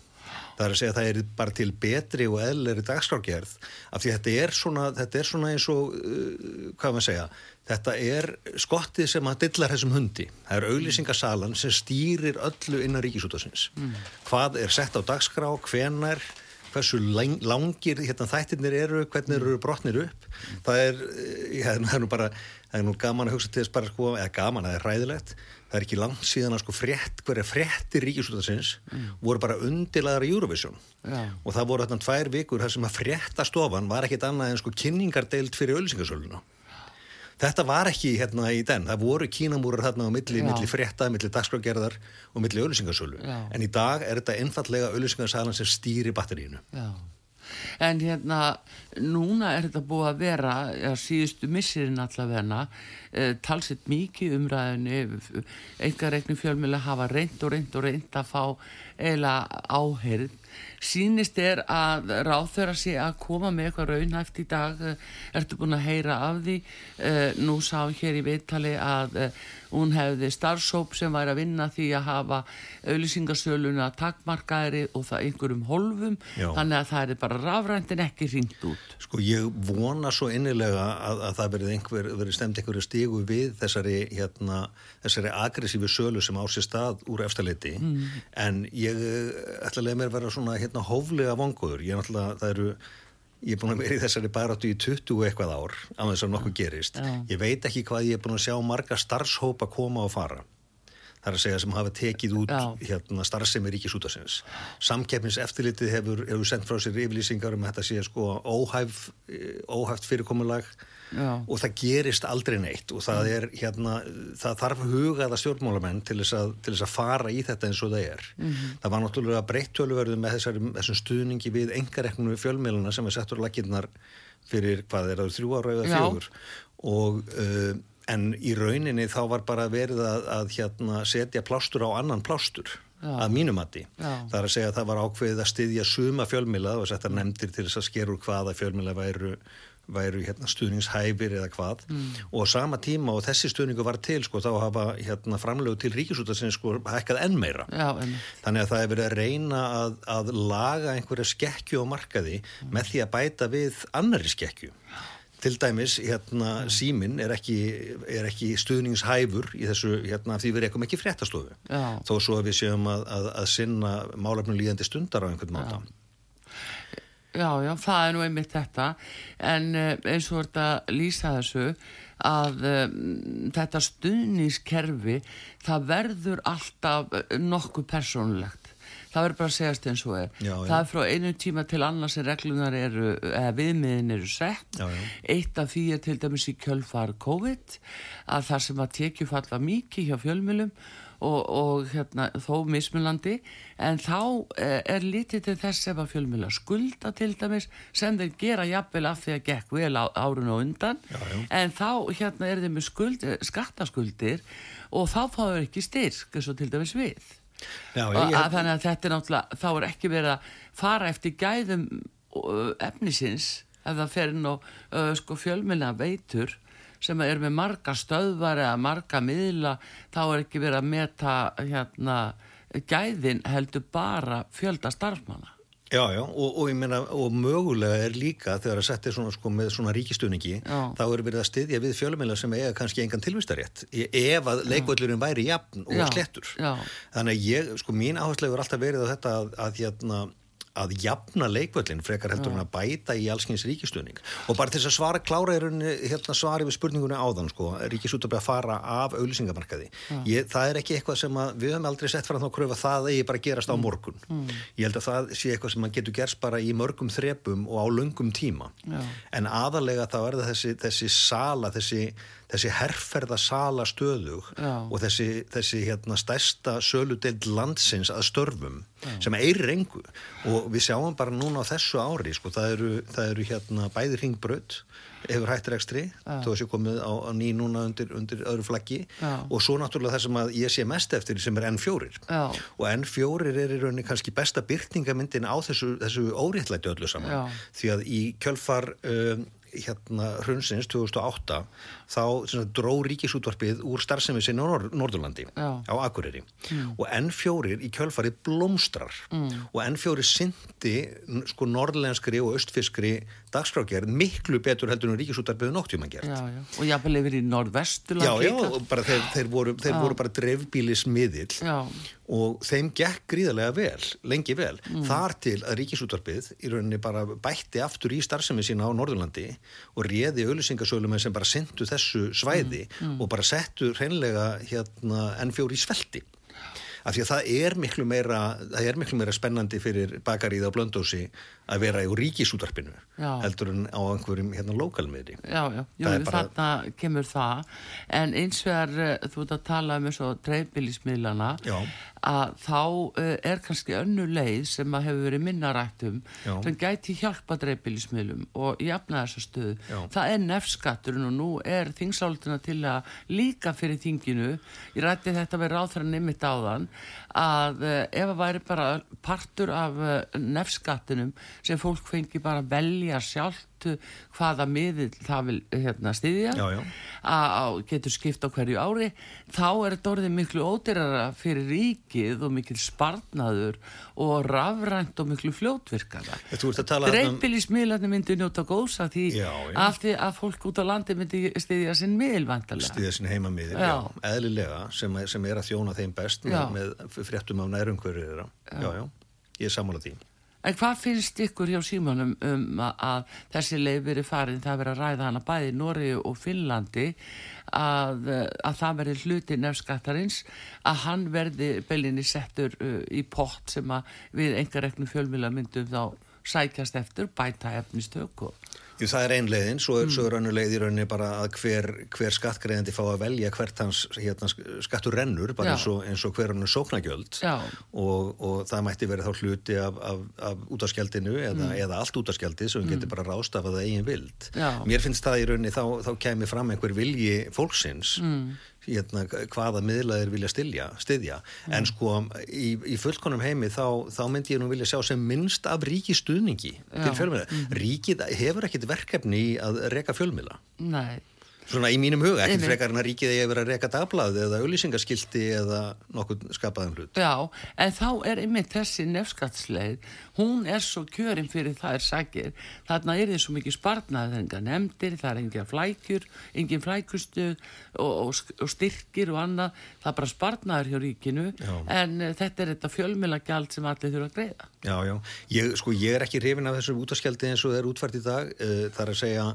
S4: Það er að segja að það er bara til betri og eðleri dagskrárgerð af því þetta er svona, þetta er svona eins og, uh, hvað maður segja, þetta er skottið sem að dillar þessum hundi. Það er auðlýsingasalan sem stýrir öllu innan ríkisútasins. Mm. Hvað er sett á dagskrá, hvenar, hversu lang, langir hérna, þættirnir eru, hvernig eru brotnir upp. Það er, eh, já, það er nú bara það er nú gaman að hugsa til þess bara sko, eða gaman, það er ræðilegt það er ekki langt síðan að sko frétt hverja fréttir ríkisútansins mm. voru bara undilaðar í Eurovision
S1: ja.
S4: og það voru þarna tvær vikur þar sem að fréttastofan var ekkit annað en sko kynningardeild fyrir ölsingasöluna þetta var ekki hérna í den. Það voru kínamúrar þarna á milli, milli frétta, milli dagskrágerðar og milli ölsingasölu
S1: ja.
S4: en í dag er þetta einfallega ölsingasalan sem stýri batterínu
S1: Já. En hérna núna er þetta búið að vera ja, síðustu missirinn allavegna e, talsitt mikið umræðinu einhver reiknum fjölmjöla hafa reynd og reynd og reynd að fá eila áherð sínist er að ráþöra sé að koma með eitthvað raunhæft í dag? Ertu búin að heyra af því? Nú sá hér í viðtali að hún hefði starfsóp sem væri að vinna því að hafa auðlýsingarsöluna takmarkaðri og það einhverjum holfum Já. þannig að það er bara rafrændin ekki ringt út.
S4: Sko ég vona svo innilega að, að það verið, einhver, verið stemt einhverju stígu við þessari hérna, þessari aggressífi sölu sem á sér stað úr eftirleiti mm. en ég ætla að leiða mér að vera svona hérna hóflega vonguður, ég er náttúrulega, það eru ég er búin að vera í þessari baráttu í 20 eitthvað ár á þess að nokkuð gerist. Ég veit ekki hvað ég er búin að sjá marga starfshópa koma og fara. Það er að segja sem hafa tekið út hérna, starfsemi ríkisútasins samkeppnis eftirlitið hefur, hefur sendt frá sér yfirlýsingar um að þetta sé sko óhæf, óhæft fyrirkomulag Já. og það gerist aldrei neitt og það er hérna, það þarf hugaða stjórnmálamenn til þess, að, til þess að fara í þetta eins og það er mm -hmm. það var náttúrulega breytt tölverðu með þessari, þessum stuðningi við engareknum fjölméluna sem er settur laginnar fyrir hvað er það þrjú ára eða fjögur og uh, en í rauninni þá var bara verið að, að hérna, setja plástur á annan plástur Já. að mínumatti. Það er að segja að það var ákveðið að styðja suma fjölmila og þetta nefndir til þess að skerur hvaða fjölmila væru væru hérna, stuðningshæfir eða hvað. Mm. og sama tíma og þessi stuðningu var til sko, þá hafa hérna, framlegu til ríkisútasins sko, hækkað enn meira. Já, en... þannig að það hefur verið að reyna að, að laga einhverja skekkju á markaði mm. með því að bæta við annari skekkju. Til dæmis, hérna, mm. símin er ekki, er ekki stuðningshæfur í þessu, hérna, því við rekum ekki fréttastofu. Þó svo að við séum að, að, að sinna málefnum líðandi stundar á einhvern máta Já.
S1: Já, það er nú einmitt þetta en eh, eins og þetta lýsa þessu að um, þetta stuðnískerfi það verður alltaf eh, nokkuð persónulegt það verður bara að segjast eins og er já, já. það er frá einu tíma til annars en reglunar eru, eða viðmiðin eru sett já, eitt af því er til dæmis í kjölfar COVID að það sem að tekju falla mikið hjá fjölmjölum og, og hérna, þó mismunlandi en þá eh, er lítið til þess ef að fjölmjöla skulda til dæmis sem þeir gera jafnvel af því að gekk vel á, árun og undan. Já, já. en þá hérna er þeir með skuld, skattaskuldir og þá fáður ekki styrk eins og til dæmis við. Já, ég, ég, að þannig að þetta er náttúrulega þá er ekki verið að fara eftir gæðum efnisins ef það fer inn og uh, sko, fjölmjöla veitur sem er með marga stöðvar eða marga miðla þá er ekki verið að meta hérna gæðin heldur bara fjölda starfmanna
S4: Já, já, og, og ég meina, og mögulega er líka þegar að setja svona sko með svona ríkistunningi, þá er verið að styðja við fjölumila sem eiga kannski engan tilvistarétt ef að leikvöldurinn væri jafn og já, slettur. Já. Þannig að ég, sko mín áherslu er alltaf verið á þetta að, að hérna að jafna leikvöldin frekar heldur en að bæta í allskyns ríkistöðning og bara til þess að svara klára er hérna svari við spurningunni áðan sko, ríkisútabli að fara af auðlýsingamarkaði ég, það er ekki eitthvað sem að við höfum aldrei sett fram þá að kröfa það eigi bara að gerast á mm. morgun mm. ég held að það sé eitthvað sem getur gerst bara í mörgum þrepum og á löngum tíma Já. en aðalega þá er það þessi, þessi sala, þessi þessi herrferða sala stöðug Já. og þessi, þessi hérna, stærsta söludeld landsins að störfum Já. sem eirir engu. Og við sjáum bara núna á þessu ári sko, það eru, það eru hérna, bæði ringbröð hefur hættir ekstri þó að sé komið á, á ný núna undir, undir öðru flaggi. Já. og svo náttúrulega það sem að ég sé mest eftir sem er N4 og N4 er í rauninni kannski besta byrtingamyndin á þessu, þessu óréttlæti öllu saman. Því að í kjölfar um, hérna hrunsins 2008 þá sagt, dró ríkisútvarpið úr starfsemi sinni á Nor Norðurlandi Já. á Akureyri mm. og N4 í kjölfarið blómstrar mm. og N4 syndi sko norðlenskri og östfiskri dagskrágerð miklu betur heldur en ríkisútvarpið nóttjum að gera
S1: og jáfnvel yfir í norðvesturland
S4: Já, já, bara þeir, þeir, voru, þeir voru bara drefbílismiðil og þeim gekk gríðarlega vel, lengi vel mm. þar til að ríkisútvarpið í rauninni bara bætti aftur í starfsemi sína á Norðurlandi og réði auðvisingasölum sem bara syndu þessu svæði mm. Mm. og bara settu hreinlega hérna, N4 í svelti af því að það er miklu meira það er miklu meira spennandi fyrir bakarið á blöndósi að vera í ríkisútarpinu heldur en á einhverjum hérna lokalmiðri
S1: Já, já, jú, bara... þarna kemur það. En eins vegar eh, þú ert að tala um eins og dreifbílismiðlana að þá uh, er kannski önnu leið sem að hefur verið minnarættum sem gæti hjálpa dreifbílismiðlum og jafna þessa stöð já. það er nefnskatturinn og nú er þingsálduna til að líka fyrir þinginu. Ég rætti þetta verið áþrann nefnitt áðan að uh, ef það væri bara partur af uh, nefnskattinum sem fólk fengi bara velja sjálft hvaða miðil það vil hérna, styðja að getur skipt á hverju ári þá er þetta orðið miklu ódyrara fyrir ríkið og mikil sparnaður og rafrænt og miklu fljótvirkara. Dreifbílismiðlarnir myndi njóta góðs að því já, já. af því að fólk út á landi myndi styðja sinn miðilvandalega
S4: styðja sinn heimamiðil, já. já, eðlilega sem, sem er að þjóna þeim best með, með fréttum af nærumhverju já, já, ég er sammálað því.
S1: En hvað finnst ykkur hjá símanum um að, að þessi leið verið farin það verið að ræða hana bæði Nóri og Finnlandi að, að það verið hluti nefnskattarins að hann verði belinni settur uh, í pott sem við engareknum fjölmjöla myndum þá sækjast eftir bæta efnistök og
S4: Jú, það er ein leiðin, svo, mm. svo er önnu leið í rauninni bara að hver, hver skattgreðandi fá að velja hvert hans hérna, skattur rennur, bara eins og, eins og hver hann er sóknagjöld og, og það mætti verið þá hluti af, af, af útaskjaldinu eða, mm. eða allt útaskjaldi sem mm. getur bara rástafað að eigin vild. Já. Mér finnst það í rauninni þá, þá kemur fram einhver vilji fólksins mm hérna, hvaða miðlaðir vilja stilja, styðja mm. en sko í, í fullkonum heimi þá, þá myndi ég nú vilja sjá sem minnst af ríki stuðningi Já. til fjölmjöla mm. ríkið hefur ekkit verkefni að reka fjölmjöla
S1: Nei
S4: Svona í mínum huga, ekkert frekar en að ríkið eigi að vera að reyka dagblaði eða auðlýsingaskildi eða nokkuð skapaðan hlut.
S1: Já, en þá er einmitt þessi nefnskattsleið, hún er svo kjörinn fyrir það er sagir, þarna er því svo mikið spartnað, það er enga nefndir, það er engin flækjur, engin flækustuð og, og, og styrkir og annað, það er bara spartnaður hjá ríkinu, já. en uh, þetta er þetta fjölmjölagjald sem allir þurfa að greiða.
S4: Já, já, ég, sko ég er ekki hrifin af þessu útaskjaldi eins og það er útfært í dag, uh, þar að segja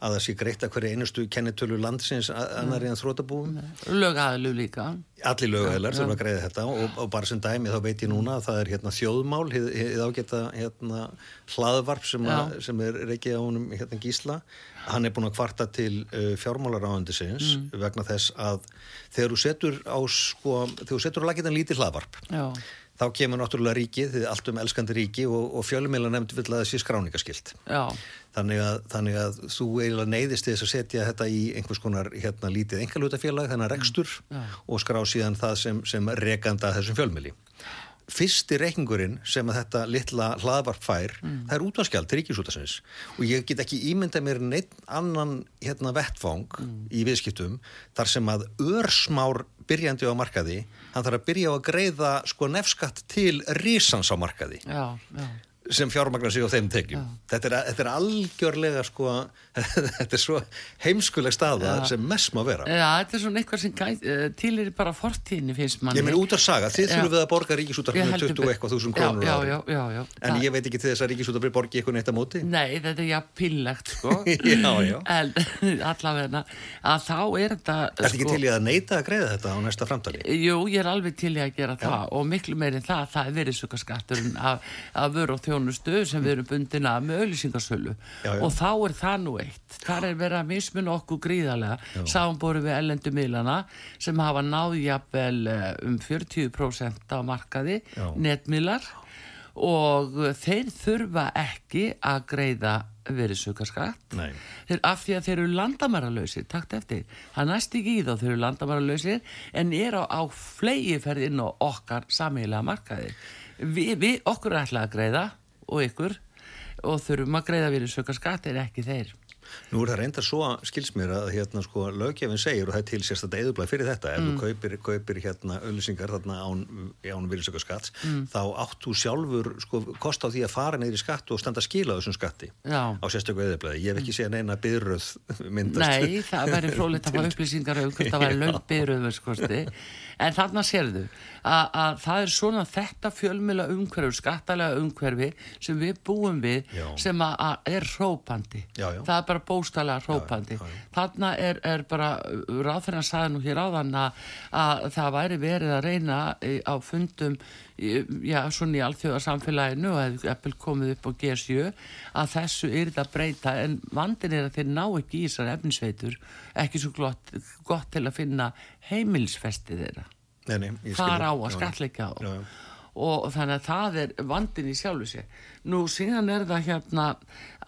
S4: að það sé greitt að hverju einustu kennetölu landsins annar en þrótabúum
S1: lögæðlu líka.
S4: Allir lögæðlar þurfa að greiða þetta og, og bara sem dæmi þá veit ég núna að það er hérna, þjóðmál hefur ágætt að hérna, hlaðvarp sem, að, sem er reykið á honum hérna, gísla hann er búin að kvarta til uh, fjármálaráðandisins mm. vegna þess að þegar þú setur á sko, þegar þú setur á lagitan lítið hlaðvarp Já þá kemur náttúrulega ríkið, þið allt um elskandi ríki og, og fjölumila nefndi vill að það sé skráningaskilt. Þannig að, þannig að þú eiginlega neyðist þess að setja þetta í einhvers konar hérna lítið engalutafélag, þennan rekstur mm. og skrá síðan það sem, sem rekanda þessum fjölmili fyrsti reikningurinn sem að þetta litla hlaðvarp fær, mm. það er útvanskjald ríkisútasins og ég get ekki ímynda mér neitt annan hérna vettfang mm. í viðskiptum þar sem að örsmár byrjandi á markaði, hann þarf að byrja á að greiða sko nefskatt til risans á markaði
S1: já, já.
S4: sem fjármagnar sig á þeim tekjum. Þetta er, þetta er algjörlega sko [LAUGHS] þetta er svo heimskuleg staða já. sem mest má vera.
S1: Já, þetta er svona eitthvað sem gæt, uh, til er bara fortíðinni finnst manni.
S4: Ég minn út af saga, þið þurfum við að borga ríkisútarfinu 20 eitthvað þúsund krónur
S1: já, já, já, já,
S4: en það... ég veit ekki til þess að ríkisútarfinu borgi eitthvað neitt á móti.
S1: Nei, þetta er já pillagt sko. [LAUGHS]
S4: Já, já.
S1: En [LAUGHS] allavega að þá er þetta
S4: Er þetta sko... ekki til í að neita að greiða þetta á næsta framtali?
S1: Jú, ég er alveg til í að gera það og miklu meirinn það, það er verið þjónustu sem við erum bundina með auðlýsingarsölu og þá er það nú eitt þar er verið að mismun okkur gríðarlega. Sáumboru við ellendu miðlana sem hafa náðjafvel eh, um 40% á markaði netmiðlar og þeir þurfa ekki að greiða verið sökarskatt af því að þeir eru landamæralöysir takt eftir, það næst ekki í þá þeir eru landamæralöysir en er á, á flegi ferðinn og okkar samílega markaði. Vi, við okkur er alltaf að greiða og ykkur og þurfum að greiða við sökar skatt er ekki þeir
S4: Nú er það reynda svo skilsmér að hérna sko löggefinn segir og það er til sérstaklega eðublaði fyrir þetta ef mm. þú kaupir, kaupir hérna öllisingar þarna án, án virðsöka skatts mm. þá áttu sjálfur sko kost á því að fara neyri skatt og standa skila þessum skatti
S1: Já.
S4: á sérstaklega eðublaði ég hef ekki séð neina byrröð [LAUGHS] myndast
S1: Nei, það væri frólitt að fá [LAUGHS] upplýsingar um hvort það væri lög byrröð en þarna sérðu að það er svona þetta fjölmjöla umhverfi, skattalega umhverfi sem við búum við já. sem að er rópandi
S4: já,
S1: já. það er bara bóstalega rópandi þarna er, er bara ráðferðan saði nú hér áðan að, að það væri verið að reyna á fundum já, svona í alþjóðarsamfélaginu hefði eppil komið upp á G7 að þessu er þetta að breyta. En vandin er að þeir ná ekki í þessar efnisveitur ekki svo gott, gott til að finna heimilsfesti þeirra.
S4: Nei, nei,
S1: fara á að skatleika á. Og þannig að það er vandin í sjálfu sig. Nú síðan er það hérna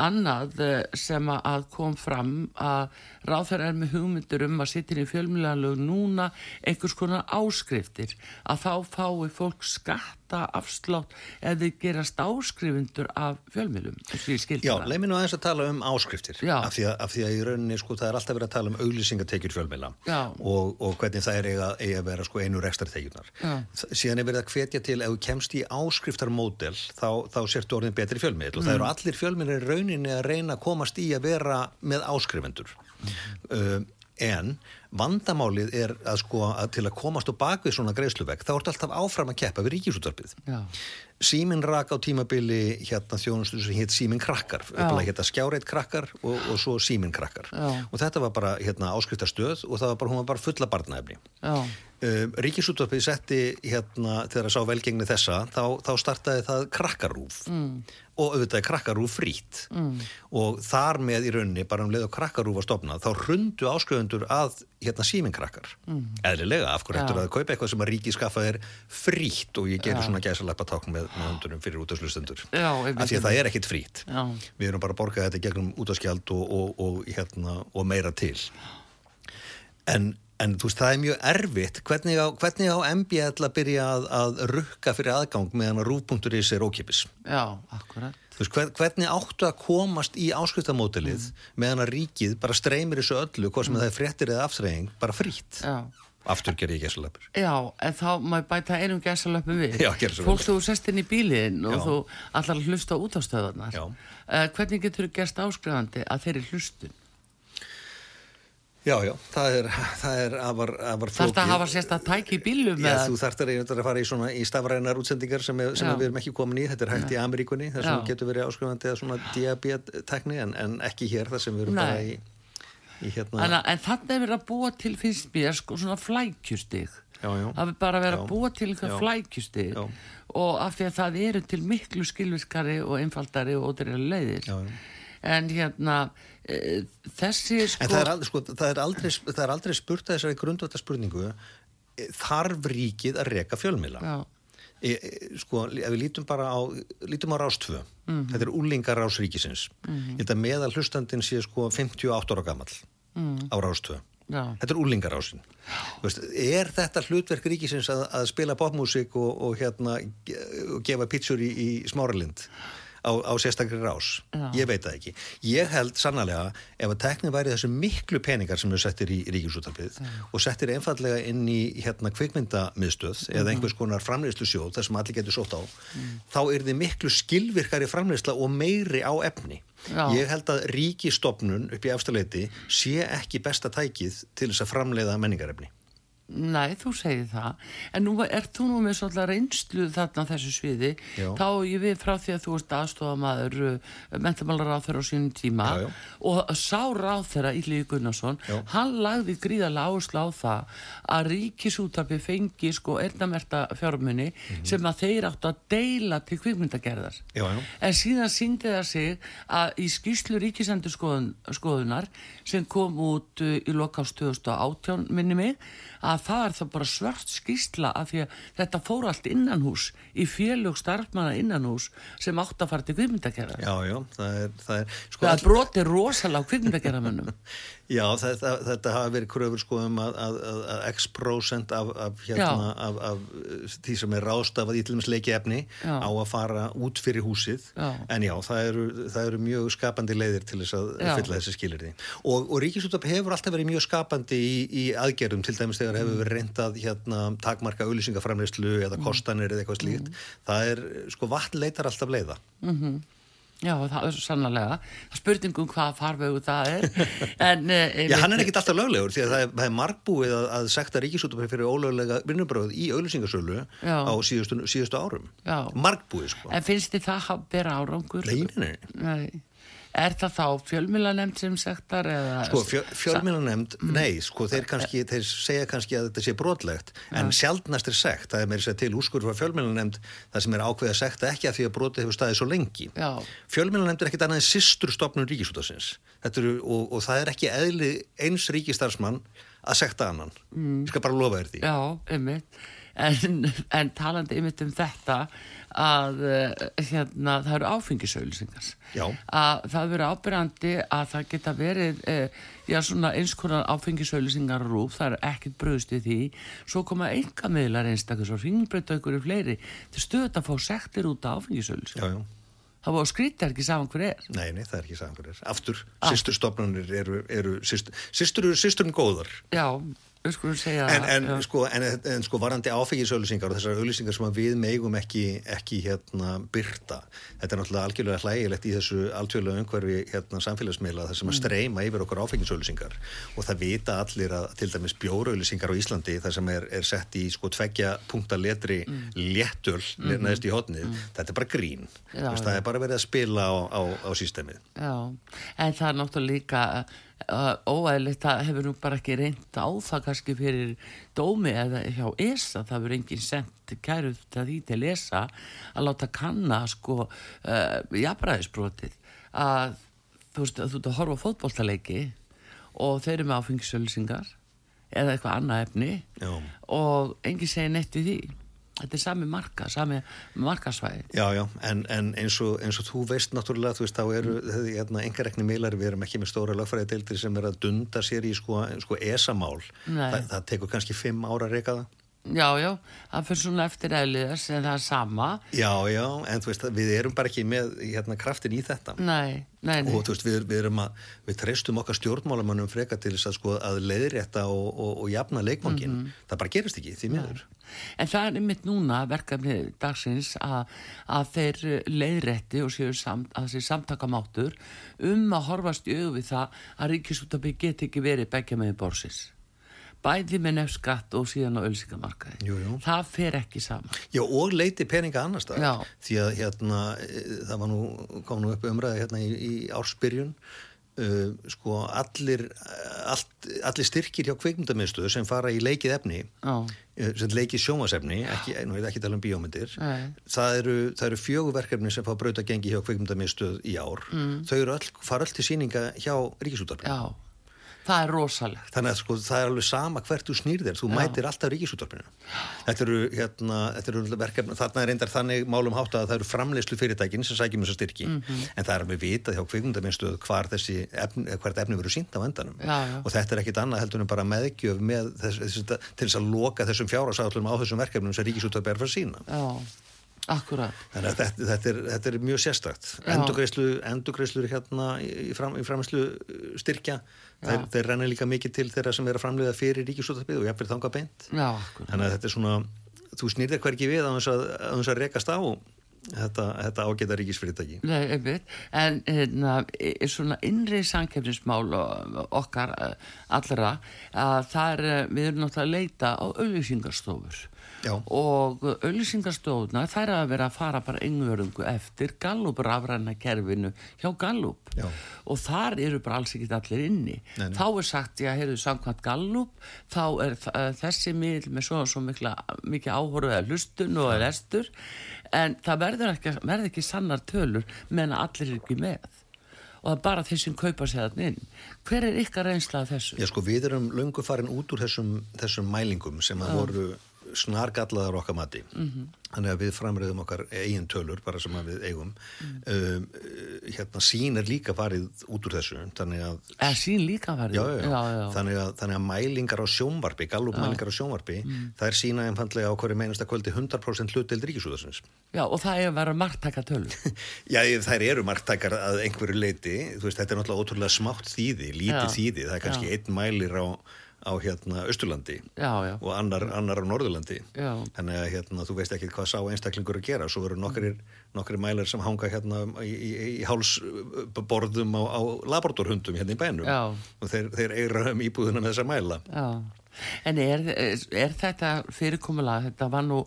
S1: annað eh, sem að kom fram að ráþæra er með hugmyndur um að sitja í fjölmjölanlög núna einhvers konar áskriftir að þá fái fólk skatta afslátt eða gerast áskrifundur af fjölmjölum.
S4: Já, leið mér nú aðeins að tala um áskriftir af því, að, af því að í rauninni sko það er alltaf verið að tala um auglýsingatekjur fjölmjöla og, og hvernig það er eiga, eiga að vera sko einu rekstartekjurnar. Síðan er verið að hvetja til ef þú kemst í áskriftarmódel þá, þá sértu orðin betri fjölmjöl og mm. það eru allir fjölmjölir rauninni að reyna að komast í að vera með áskrifendur uh, en vandamálið er að sko að til að komast á bakvið svona greiðsluvegg þá ertu alltaf áfram að keppa við ríkisútvarpið Símin rak á tímabili hérna þjónustu sem hitt Símin krakkar. Upplega hérna skjáreit krakkar og, og svo Símin krakkar. Já. og þetta var bara hérna áskriftastöð og það var bara, hún var bara fulla barnaefni. Uh, Ríkisútvarpið setti hérna þegar það sá velgengni þessa þá, þá startaði það krakkarúf mm. Og auðvitaði krakkarúf frít mm. og þar með í rauninni bara um leið og krakkarúf var stopnað þá rundu áskrifundur að hérna síminkrakkar mm. eðlilega af hverju eftir að kaupa eitthvað sem að ríki skaffa þér frít og ég gerir svona gæsaleppa tákn með höndunum fyrir útastlustendur af því að það er ekkit frít Já. við erum bara að borga þetta gegnum útaskjald og, og, og, hérna, og meira til en En þú veist, það er mjög erfitt. Hvernig á, hvernig á MBL að byrja að, að rukka fyrir aðgang meðan að rúf.is er ókipis?
S1: Já, akkurat.
S4: Veist, hver, hvernig áttu að komast í áskriftamótilið mm. meðan að ríkið bara streymir þessu öllu, hvað sem mm. það er fréttir eða aftreying, bara frít? Já. Aftur ger ég gæsalöpur.
S1: Já, en þá maður bæta einum gæsalöpum við. Já. Fólk þú sest inn í bílinn og Já. þú allar hlusta út á stöðunar. Uh, hvernig getur þú gerst áskrifandi að þeirri hlustun?
S4: Já, já, það er, það er afar, afar
S1: flókið. Þarf það að hafa sérst að tækja í bílum?
S4: Já, þú þarf það að fara í, svona, í stafrænar útsendingar sem, er, sem við erum ekki komin í. Þetta er hægt já. í Ameríkunni, þar sem getur verið áskrifandi að svona diabéttekni, en, en ekki hér þar sem við erum Nei. bara í, í hérna.
S1: En, en þannig er verið að búa til, finnst mér, sko, svona flækjustig. Já, já. Það er bara að vera að búa til eitthvað flækjustig og af því að það eru til miklu skilviskari og einfaldari og ótrúlega leiðir. Já, já en hérna þessi
S4: sko... En það er aldrei, sko, það er aldrei, það er aldrei spurt að þessari grundvölda spurningu e, þarf ríkið að reka fjölmila e, e, sko, ef við lítum bara á lítum á rástvö, mm -hmm. þetta er úlingar rásríkisins, mm -hmm. ég held að meðal hlustandin sé sko 58 ára gammal mm á rástvö Já. Þetta er úlingarásin. Er þetta hlutverk ríkisins að, að spila popmusik og, og hérna, gefa pítsur í, í smáralind? Á, á sérstakri rás Já. ég veit það ekki. Ég held sannlega ef að teknin væri þessu miklu peningar sem við settir í ríkjúsútarpið og settir einfallega inn í hérna kvikmyndamiðstöð eða mhm. einhvers konar framleyslu sjóð þar sem allir getur sótt á mm. þá er þið miklu skilvirkari framleysla og meiri á efni Já. Ég held að ríkistofnun upp í afstaleiti sé ekki besta tækið til þess að framleiða menningarefni.
S1: Næ, þú segir það, en nú er þú nú með svolítið reynslu þarna þessu sviði, já. þá ég við frá því að þú ert aðstofamaður uh, mentamálar á þeirra á sínum tíma já, já. og sá ráð þeirra Ílíði Gunnarsson, hann lagði gríðarlega áherslu á það að ríkisútarpi fengi sko ernamerta fjármunni mm sem að þeir áttu að deila til kvikmyndagerðar. En síðan síndi það sig að í skýslu ríkisendur skoðunar sem kom út uh, í lokast 2018 minni mig að það er það bara svart skýrsla af því að þetta fór allt innanhús í félög starfmanna innanhús sem átt að fara til kvikmyndagerðar.
S4: Já, já, það er... Það, er,
S1: sko, það all... broti rosalega á kvikmyndagerðarmönnum. [LAUGHS]
S4: Já, þetta, þetta hafa verið kröfur sko um að, að, að x prosent af, af, hérna, af, af því sem er rástafað í til og með sleiki efni já. á að fara út fyrir húsið já. en já, það eru, það eru mjög skapandi leiðir til þess að fylla þessi skilirði og, og Ríkisúttab hefur alltaf verið mjög skapandi í, í aðgerðum til dæmis þegar hefur verið reyndað hérna, takmarka auðlýsingaframleyslu eða mm. kostanir eða eitthvað slíkt mm. það er, sko, vatn leitar alltaf leiða
S1: mm -hmm. Já, það er svo sannlega. Það spurningum hvað farvegu það er. [LAUGHS] En,
S4: e, Já, hann er ekkit alltaf löglegur því að það er, það er margbúið að, að sekta ríkisútafæri fyrir ólöglega vinnubröð í auðlýsingasölu á síðustu, síðustu árum. Já. Margbúið, sko.
S1: En finnst þið það að bera árangur?
S4: Nei, nei, nei.
S1: nei. Er það þá fjölmjölanemnd sem sektar eða...
S4: Sko fjö, fjölmjölanemnd, mm. nei, sko þeir kannski, þeir segja kannski að þetta sé brotlegt en ja. sjálfnast er sekt, það er með þess að til úrskur frá fjölmjölanemnd það sem er ákveð að sekta ekki af því að brotið hefur staðið svo lengi. Fjölmjölanemnd er ekkit annað en sýsturstofnun ríkisútasins og, og það er ekki eðli eins ríkistarsmann að sekta annan. Mm. Ég skal bara lofa þér því.
S1: Já, einmitt. en, en talandi yfir um þetta að uh, hérna, það eru áfengisauðlýsingar að það verður ábyrgandi að það geta verið uh, já, eins konar áfengisauðlýsingar rúf, það er ekkert bröðst við því. Svo koma enga meðlar einstaklega svo ringbreytta ykkur í fleiri til stöðut að fá sektir út af áfengisauðlýsingar það var skrítið ekki saman hver er.
S4: Nei, nei, það er ekki saman hver er. Aftur, sýsturstofnunir eru, eru sýstur eru sýsturum góðar.
S1: Já
S4: En, en, sko, en, en sko varandi áfengisauðlýsingar og þessar auðlýsingar sem við meigum ekki, ekki hérna byrta þetta er náttúrulega algjörlega hlægilegt í þessu alltjóðlega umhverfi hérna samfélagsmiðla þar sem að mm. streyma yfir okkur áfengisauðlýsingar og það vita allir að til dæmis bjóraauðlýsingar á Íslandi þar sem er, er sett í sko tveggja punkta letri mm. léttöl mm -hmm. neðist í hotnið, mm. þetta er bara grín Já, það er bara verið að spila á, á, á sístemið
S1: Já, en það er náttúrulega líka óæðilegt það hefur nú bara ekki reynd á það kannski fyrir dómi eða hjá ESA. Það verður enginn sendt kæruð til því til ESA að láta kanna sko jafnræðisbrotið. Að þú veist að þú ert að horfa fótbóltaleiki og þeir eru með áfengisölsingar eða eitthvað annað efni Já. og enginn segir neitt við því Þetta er sami marka, sami markasvæði.
S4: Já, já, en, en eins, og, eins og þú veist náttúrulega, þú veist, þá eru mm. hérna, engarekni meilari, við erum ekki með stóra lagfræðideildir sem er að dunda sér í sko, sko esamál. Þa, það tekur kannski fimm ára að reyka það.
S1: Já, já, það fyrir svona eftir eðliðars en það er sama.
S4: Já, já, en þú veist, við erum bara ekki með hérna, kraftin í þetta.
S1: Nei, nei, nei.
S4: Og þú veist, við, við erum að, við treystum okkar stjórnmálamannum freka til þess að sko að leiðrétta og, og, og jafna leikmangin. Mm -hmm. Það bara gerist ekki, því miður.
S1: En það er einmitt núna verkefni dagsins að, að þeir leiðrætti og séu samt, samtakamáttur um að horfast í auðvið það að ríkisútabík get ekki verið begja með borsis. Bæði með nefnskatt og síðan á ölsingamarkaði. Það fer ekki saman.
S4: Já og leiti peninga annar stað. Því að hérna, það var nú, kom nú upp umræði hérna í, í ársbyrjun Uh, sko allir all, allir styrkir hjá kveikmyndamiðstöðu sem fara í leikið efni oh. sem leikið sjómasefni ekki, nú er ekki tala um bíómyndir. Það eru, eru fjöguverkefni sem fá brauta gengi hjá kveikmyndamiðstöð í ár. Mm. þau all, fara öll til síninga hjá Ríkisútarfinn
S1: það er rosalegt
S4: þannig að sko, það er alveg sama hvert þú snýrðir þú Já. mætir alltaf ríkisútvarpinu þetta eru, hérna, þetta eru verkefni þarna er reyndar þannig málum hátt að það eru framleyslu fyrirtækin sem sækjum þessa styrki mm -hmm. en það er alveg vitað hjá efni, hvert efni verður sínt á endanum Já, og þetta er ekkit annað heldur en bara meðgjöf með þess, þess, til þess að loka þessum fjárhásállum á þessum verkefnum sem ríkisútvarp er fyrir sína
S1: Já Akkurat.
S4: Þannig að þetta, þetta, er, þetta er mjög sérstakt. Endugreislu hérna í, fram, í framherslu styrkja þeir, þeir renna líka mikið til þeirra sem er að framleiða fyrir ríkisúttarpið og verið þangað beint.
S1: Já,
S4: þannig að þetta er svona þú snýrðir hver ekki við að þess að rekast á þetta, þetta ágæta ríkisfyrirtæki.
S1: Nei, einmitt, en hérna, svona innrið sankefnismál okkar eh, allra að það er, eh, við erum náttúrulega að leita á auðvísingarstofur Já. og auðlýsingarstofna þær að vera að fara bara yngverðungu eftir Gallup rafræna kerfinu hjá Gallup Já. og þar eru bara alls ekkit allir inni nei, nei. þá er sagt, já, heyrðu samkvæmt Gallup þá er uh, þessi mil með svo, svo mikla, mikið áhóru eða hlustun og eða estur en það verður ekki, verður ekki sannar tölur menn að allir er ekki með og það er bara þeir sem kaupa sér þannig inn hver er ykkar reynslað þessu?
S4: Já sko við erum lungu farin út úr þessum, þessum mælingum sem að voru snargallaðar okkar mati mm -hmm. þannig að við framræðum okkar eigin tölur bara sem við eigum mm. um, hérna sín er líka farið út úr þessu þannig að,
S1: er sín líka farið?
S4: Já, já, já. Þannig, að, þannig að mælingar á sjónvarpi gallup mælingar á sjónvarpi mm. það er sína einfallega á hverju meinast að kvöldi 100% hlutdeild ríkisúðarsins
S1: Já og það er að vera margtækja tölur [LAUGHS]
S4: Já þær eru margtækjar að einhverju leiti veist, þetta er náttúrulega ótrúlega smátt þýði lítið þýði, það er kannski einn mælir á á hérna Östurlandi
S1: já, já.
S4: og annar, annar á Norðurlandi. Já. þannig að hérna, þú veist ekki hvað sá einstaklingur að gera, svo verður nokkri, mælar sem hanga hérna í, í, í hálsborðum á, á laboratorhundum hérna í bænum. Og þeir, þeir eira um íbúðuna með þessa mæla
S1: En er, er þetta fyrirkomulega, þetta var nú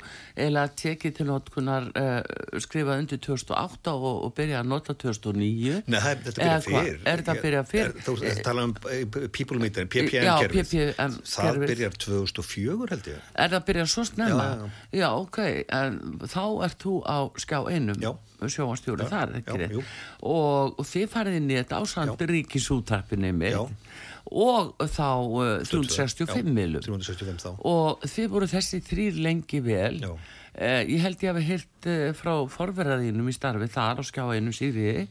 S1: eða tekið til notkunar uh, skrifað undir 2008 og, og byrjað að nota 2009
S4: Nei, þetta byrjað fyrir
S1: Er þetta byrjað fyrir?
S4: Þú tala um eh, people meter, PPM-kerfið PPM Það byrjað 2004 held ég.
S1: Er það byrjað svo snemma? Já, já. já ok, en þá ert þú á skjá einum sjóanstjóri þar, ekki? Og, og þið farið inn í þetta ásand ríkisútarpinni mitt og þá uh, 365 milum
S4: 365 þá.
S1: Og þið voru þessi þrýr lengi vel. Uh, ég held ég að við hirt uh, frá forverðaðínum í starfi þar á skjáinu síðri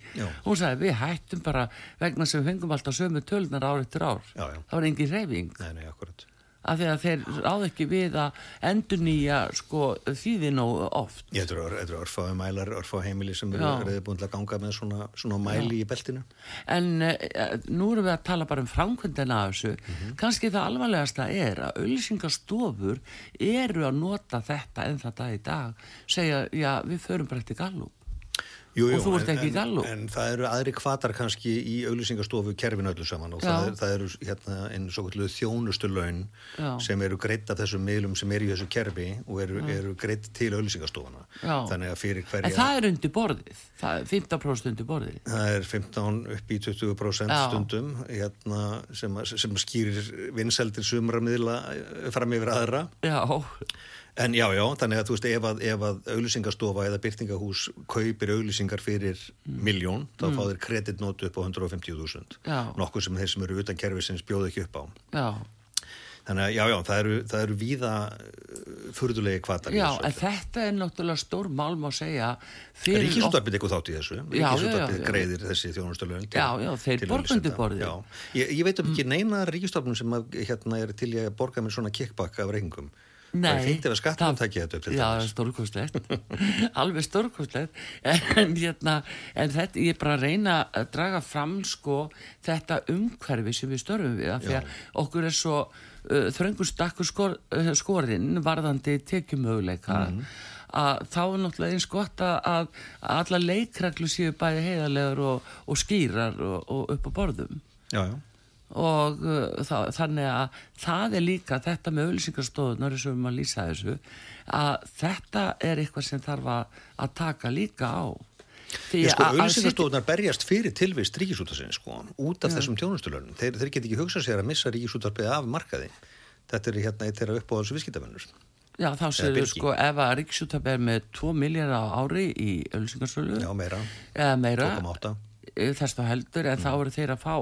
S1: hún sagði við hættum bara vegna sem við fengum alltaf sömu tölnar ár eftir ár.
S4: Já, já.
S1: það var engin reyfing
S4: nei, nei, akkurat
S1: af því að þeir ráð ekki við að endur nýja sko þýðin og oft.
S4: Ég tror að örfáðu mælar, örfáðu heimili sem eru búin að ganga með svona, svona mæli Já. í beltinu.
S1: En uh, nú erum við að tala bara um framkvöndina af þessu. Mm -hmm. Kanski það alvarlegasta er að auðlýsingastofur eru að nota þetta en þetta í dag. Segja, já, við förum bara eftir gallup. Jú, jú, og þú ert ekki gallu
S4: en, en það eru aðri kvatar kannski í auðlýsingastofu kerfin öllu saman og það, er, það eru hérna, svo kvöldu þjónustu laun Já. sem eru greitt af þessum miðlum sem eru í þessu kerfi og eru, eru greitt til auðlýsingastofuna þannig að fyrir hverja
S1: en það er undir borðið, það er 15% undir borðið.
S4: Það er 15 upp í 20% Já. stundum hérna, sem, sem skýrir vinseldir sumra miðla fram yfir aðra.
S1: Já
S4: En já, já, þannig að þú veist, ef að, að auðlýsingastofa eða byrtingahús kaupir auðlýsingar fyrir mm. miljón, þá mm. fá þeir kreditnótu upp á 150.000. Nokkuð sem þeir sem eru utan kervisins bjóðu ekki upp á.
S1: Já.
S4: Þannig að já, já, það eru, það eru víða uh, fyrðulegi kvatar.
S1: Já, en þetta er náttúrulega stór málm að segja.
S4: Ríkisúttarpið eitthvað þátt í þessu. Ríkisúttarpið greiðir þessi þjónustöluðun.
S1: Já, já, þeir borgundu borðið.
S4: Ég, ég veit um ekki neina ríkisúttarpið sem að, hérna er til að borga með svona kickback af reyningum.
S1: Nei,
S4: það finnst ef að skattum takja þetta upp til
S1: já, það. Já, stórkostlegt, [LAUGHS] alveg stórkostlegt, en, hérna, en þetta, ég er bara að reyna að draga fram sko þetta umhverfi sem við störfum við, af því að okkur er svo uh, þröngur stakkur skor, uh, skorinn varðandi tekjumöguleika, mm -hmm. að þá er náttúrulega eins gott að, að alla leikreglu séu bæði heiðarlegar og, og skýrar og, og upp á borðum.
S4: Já, já
S1: og uh, það, þannig að það er líka þetta með auðlýsingarstofunar sem við maður lýsa þessu að þetta er eitthvað sem þarf að, að taka líka á.
S4: Því sko, auðlýsingarstofunar berjast fyrir tilvist ríkisútarsinn sko, út af ja. þessum tjónustulörnum þeir, þeir get ekki hugsað sér að missa ríkisútarpið af markaði. Þetta er hérna eitt þeirra upp á þessu viðskiptafennur
S1: Já þá séu við sko ef að ríkisútarpið er með 2 miljardar ári í auðlýsingarstölu
S4: Já meira,
S1: meira.
S4: 2,8
S1: þess þá heldur en mm. þá eru þeir að fá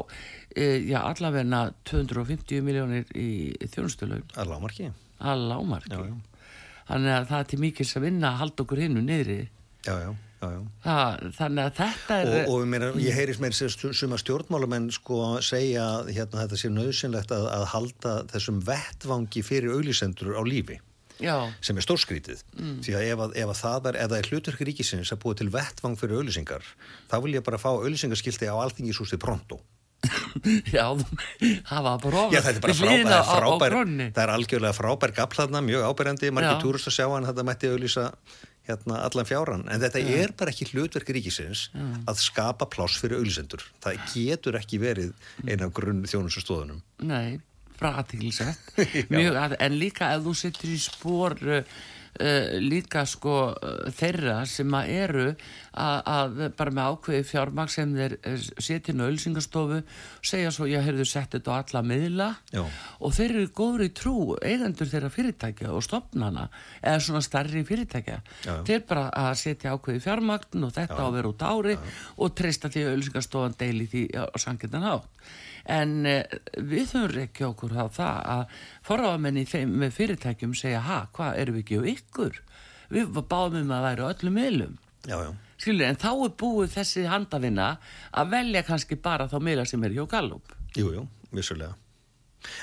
S1: já allavegna 250 miljónir í þjónustulögn
S4: að lámarki
S1: að lámarki já, já. þannig að það er til mikils að vinna að halda okkur hinnu niðri.
S4: Já já
S1: Það, þannig að þetta er
S4: og, og meira, ég heyris með suma stjórnmálamenn sko segja hérna, þetta sé nöðsynlegt að, að halda þessum vettvangi fyrir auðlisendur á lífi
S1: Já.
S4: sem er stórskrítið. Mm. því að ef, að, ef að það er, er hlutverk ríkisins að búa til vettvang fyrir auðlýsingar þá vil ég bara fá auðlýsingarskilti á alþingisústi pronto
S1: Já, það var bara
S4: Já, þetta er bara frábær, er frábær það er algjörlega frábær gaflaðna, mjög ábærandi margir túrust að sjá hann, þetta mætti auðlýsa hérna allan fjáran, en þetta Já. er bara ekki hlutverk ríkisins Já. að skapa pláss fyrir auðlýsendur, það getur ekki verið eina af grunn þjónusastóðunum
S1: Nei bara aðtíkilsett [LAUGHS] en líka ef þú sittur í spór uh, uh, líka sko uh, þeirra sem að eru að, að bara með ákveði fjármaks sem þeir uh, setja inn á ölsingastofu segja svo ég hefðu sett þetta á alla miðla
S4: Já.
S1: og þeir eru góður í trú eigendur þeirra fyrirtækja og stopnana eða svona starri fyrirtækja Já. þeir bara að setja ákveði fjármagn og þetta á að vera út ári og treysta því að ölsingastofan deili því á sangindan átt en eh, við þurfum ekki okkur á það að forráðamenni með fyrirtækjum segja ha, hvað erum við ekki á ykkur? Við báðum um að væri öllum meilum Skilur, en þá er búið þessi handafinna að velja kannski bara þá meila sem er hjá Gallup.
S4: Jújú, vissulega.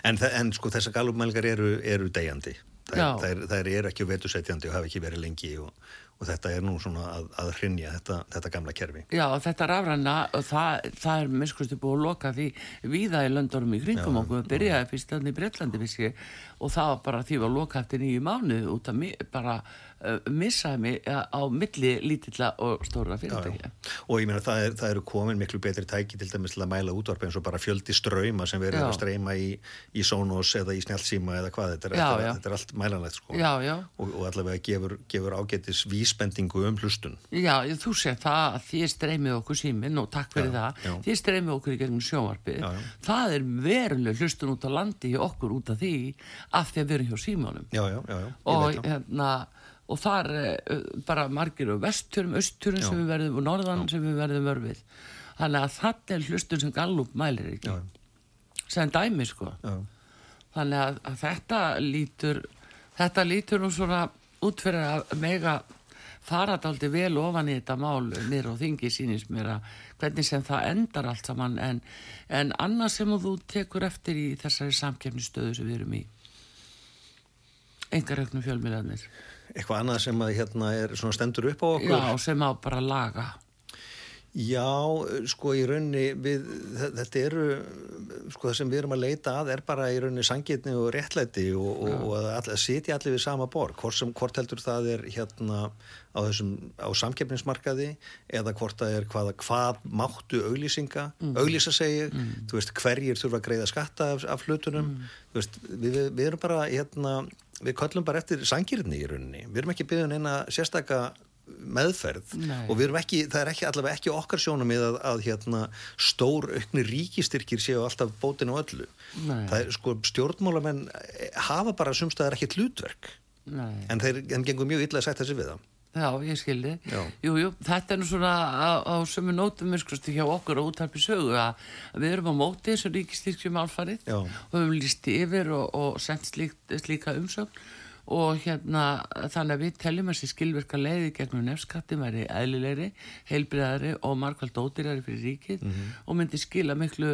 S4: En, en sko þessar Gallup-mælgar eru, eru degjandi þær, þær eru ekki vetusætjandi og hafa ekki verið lengi og og þetta er nú svona að, að hrinja þetta, þetta gamla kerfi.
S1: Já, þetta rafræna það, það er miskustu búið að loka því viða í löndurum í kringum okkur. við byrjaði fyrst þannig í Breitlandi og það var bara því að loka eftir nýju mánu út af bara missaði mig uh, á milli lítilla og stóra fyrirtækja.
S4: Og ég meina það, er, það eru komin miklu betri tæki til dæmis til að mæla útvarp eins og bara fjöldi ströyma sem verður að streyma í, í Sonos eða í Snjálfsíma eða hvað, þetta er, já, þetta, já. þetta er allt mælanlegt sko.
S1: Já,
S4: og, og allavega gefur, gefur ágætis vísbendingu um hlustun.
S1: Já, þú sé það að því streymið okkur símin og takk fyrir það, því streymið okkur í gegnum sjónvarpið, það er veruleg hlustun út á landi í okkur út af því að við erum hjá
S4: já.
S1: Og hérna og þar uh, bara margir og vestturum, östturum sem við verðum og norðan Já. sem við verðum örfið þannig að þetta er hlustun sem Gallup mælir ekki. Já. sem dæmi sko. Já. þannig að, að þetta lítur þetta lítur nú svona út fyrir að mega faradaldi vel ofan í þetta mál mér og þingi sínist mér að hvernig sem það endar allt saman. En, en annað sem þú tekur eftir í þessari samkefnistöðu sem við erum í. Engarögnum fjölmiðarnir
S4: eitthvað annað sem að hérna er stendur upp á okkur?
S1: Já sem á bara laga
S4: Já, sko í raunni við, þetta eru sko það sem við erum að leita að er bara í raunni sangitni og réttlæti og, og, og að sitja allir við sama borg hvort, sem, hvort heldur það er hérna á þessum, á samkeppnismarkaði eða hvort það er hvað, hvað máttu auglýsinga, mm. auglýsa segir mm. þú veist hverjir þurfa að greiða skatta af, af hlutunum, mm. veist, við, við erum bara hérna, við köllum bara eftir sangirni í rauninni, við erum ekki byggðin eina sérstaka meðferð. Nei. og við erum ekki, það er ekki allavega ekki okkar sjónum að, að hérna, stór aukni ríkistyrkir séu alltaf bótinu og öllu. Er sko stjórnmálamenn hafa bara sumstaðar ekki hlutverk. En þeir en gengur mjög illa að setja sig við það.
S1: Já, ég skildi. Jú, jú, þetta er nú svona á, á sömu nótum hjá okkur og útarpi sögu að við erum á móti þessu ríkistyrkjum alfarið og við höfum líst yfir og, og sendt slík, slíka umsögn og hérna þannig að við teljum að þessi skilverka leiði gegnum nefnskatti væri eðlilegri, heilbriðari og markvælt ódýrari fyrir ríkið mm -hmm. og myndi skila miklu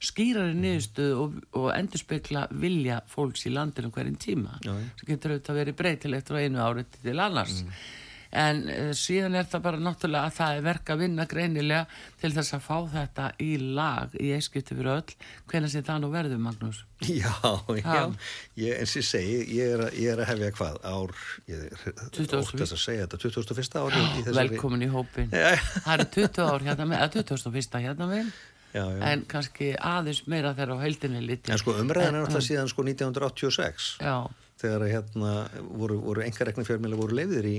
S1: skýrari niðurstöðu og, og endur spekla vilja fólks í landinu hverjum tíma. Sem getur auðvitað verið breytilegt frá einu árið til annars. Mm -hmm en uh, síðan er það bara náttúrulega að það er verka að vinna greinilega til þess að fá þetta í lag í eiskipti fyrir öll hvernig sé það nú verður Magnús? [LAUGHS]
S4: Já, já. Ég, eins og ég segi ég er, ég er að hefja hvað ár ég ótt að segja þetta 2001. ár
S1: í Velkomin í hópin Það eru 20 ár hérna með 2001. hérna með Já, já. en kannski aðeins meira þegar á heildinni liti
S4: en sko umræðan er alltaf síðan sko 1986 já. þegar hérna voru, voru engarekni fjármjöla voru leiðir í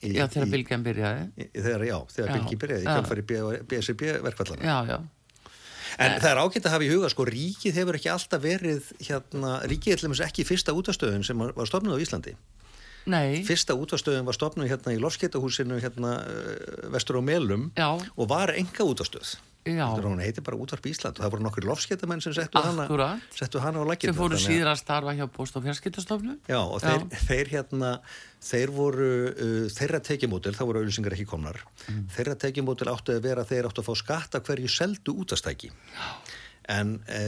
S1: Í, já, þegar Bilgjan byrjaði.
S4: Þegar, já, þegar Bilgjan byrjaði, í kjöldfæri BSB verkvallana.
S1: Já, já.
S4: En það er ágætt að hafa í huga, sko, ríkið hefur ekki alltaf verið, hérna, ríkið er ekki fyrsta útastöðun sem var stofnuð á Íslandi.
S1: Nei.
S4: Fyrsta útastöðun var stofnuð hérna í Lofskeitahúsinu, hérna, vestur á Melum já. og var enga útastöð. Hún heiti bara Útvarp Ísland og það voru nokkur lofsketamenn sem settu hana, settu hana á lakinu.
S1: Sem fóru síðan að starfa hjá Post- og fjarskiptastofnu.
S4: Já og þeir, þeir hérna, þeir voru, uh, þeirra tekjumótil, það voru auðvilsingar ekki komnar, mm. þeirra tekjumótil áttu að vera þeir áttu að fá skatta hverju seldu útastæki. Já en e,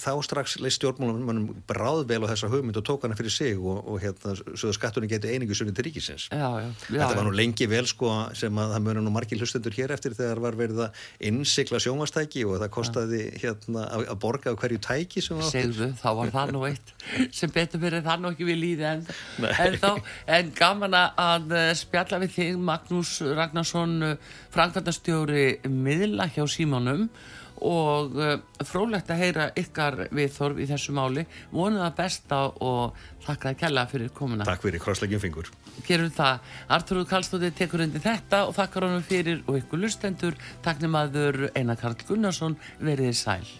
S4: þá strax leist stjórnmálunum bráðvel á þessa hugmynd og tók hana fyrir sig og, og hérna svo að skattunni geti einingu sunni til ríkisins.
S1: Já, já, já,
S4: þetta var nú lengi vel sko sem að það mjöna nú margir hlustendur hér eftir þegar var verið að innsikla sjónvastæki og það kostiði hérna að, að borga á hverju tæki
S1: Segðu, þá var það nú eitt. [LAUGHS] Sem betur verið það nú ekki við líði en, en, þá, en gaman að eh, spjalla við þig Magnús Ragnarsson Frankværtastjóri miðla hjá Símanum og uh, frólægt að heyra ykkar viðþorf í þessu máli. Vonuð að besta og þakka það kella fyrir komuna.
S4: Takk fyrir krosslegjum fingur.
S1: Gerum það, Arturur Kallstóði tekur undir þetta og þakkar honum fyrir og ykkur lustendur taknum aður Einar Karl Gunnarsson veriði sæl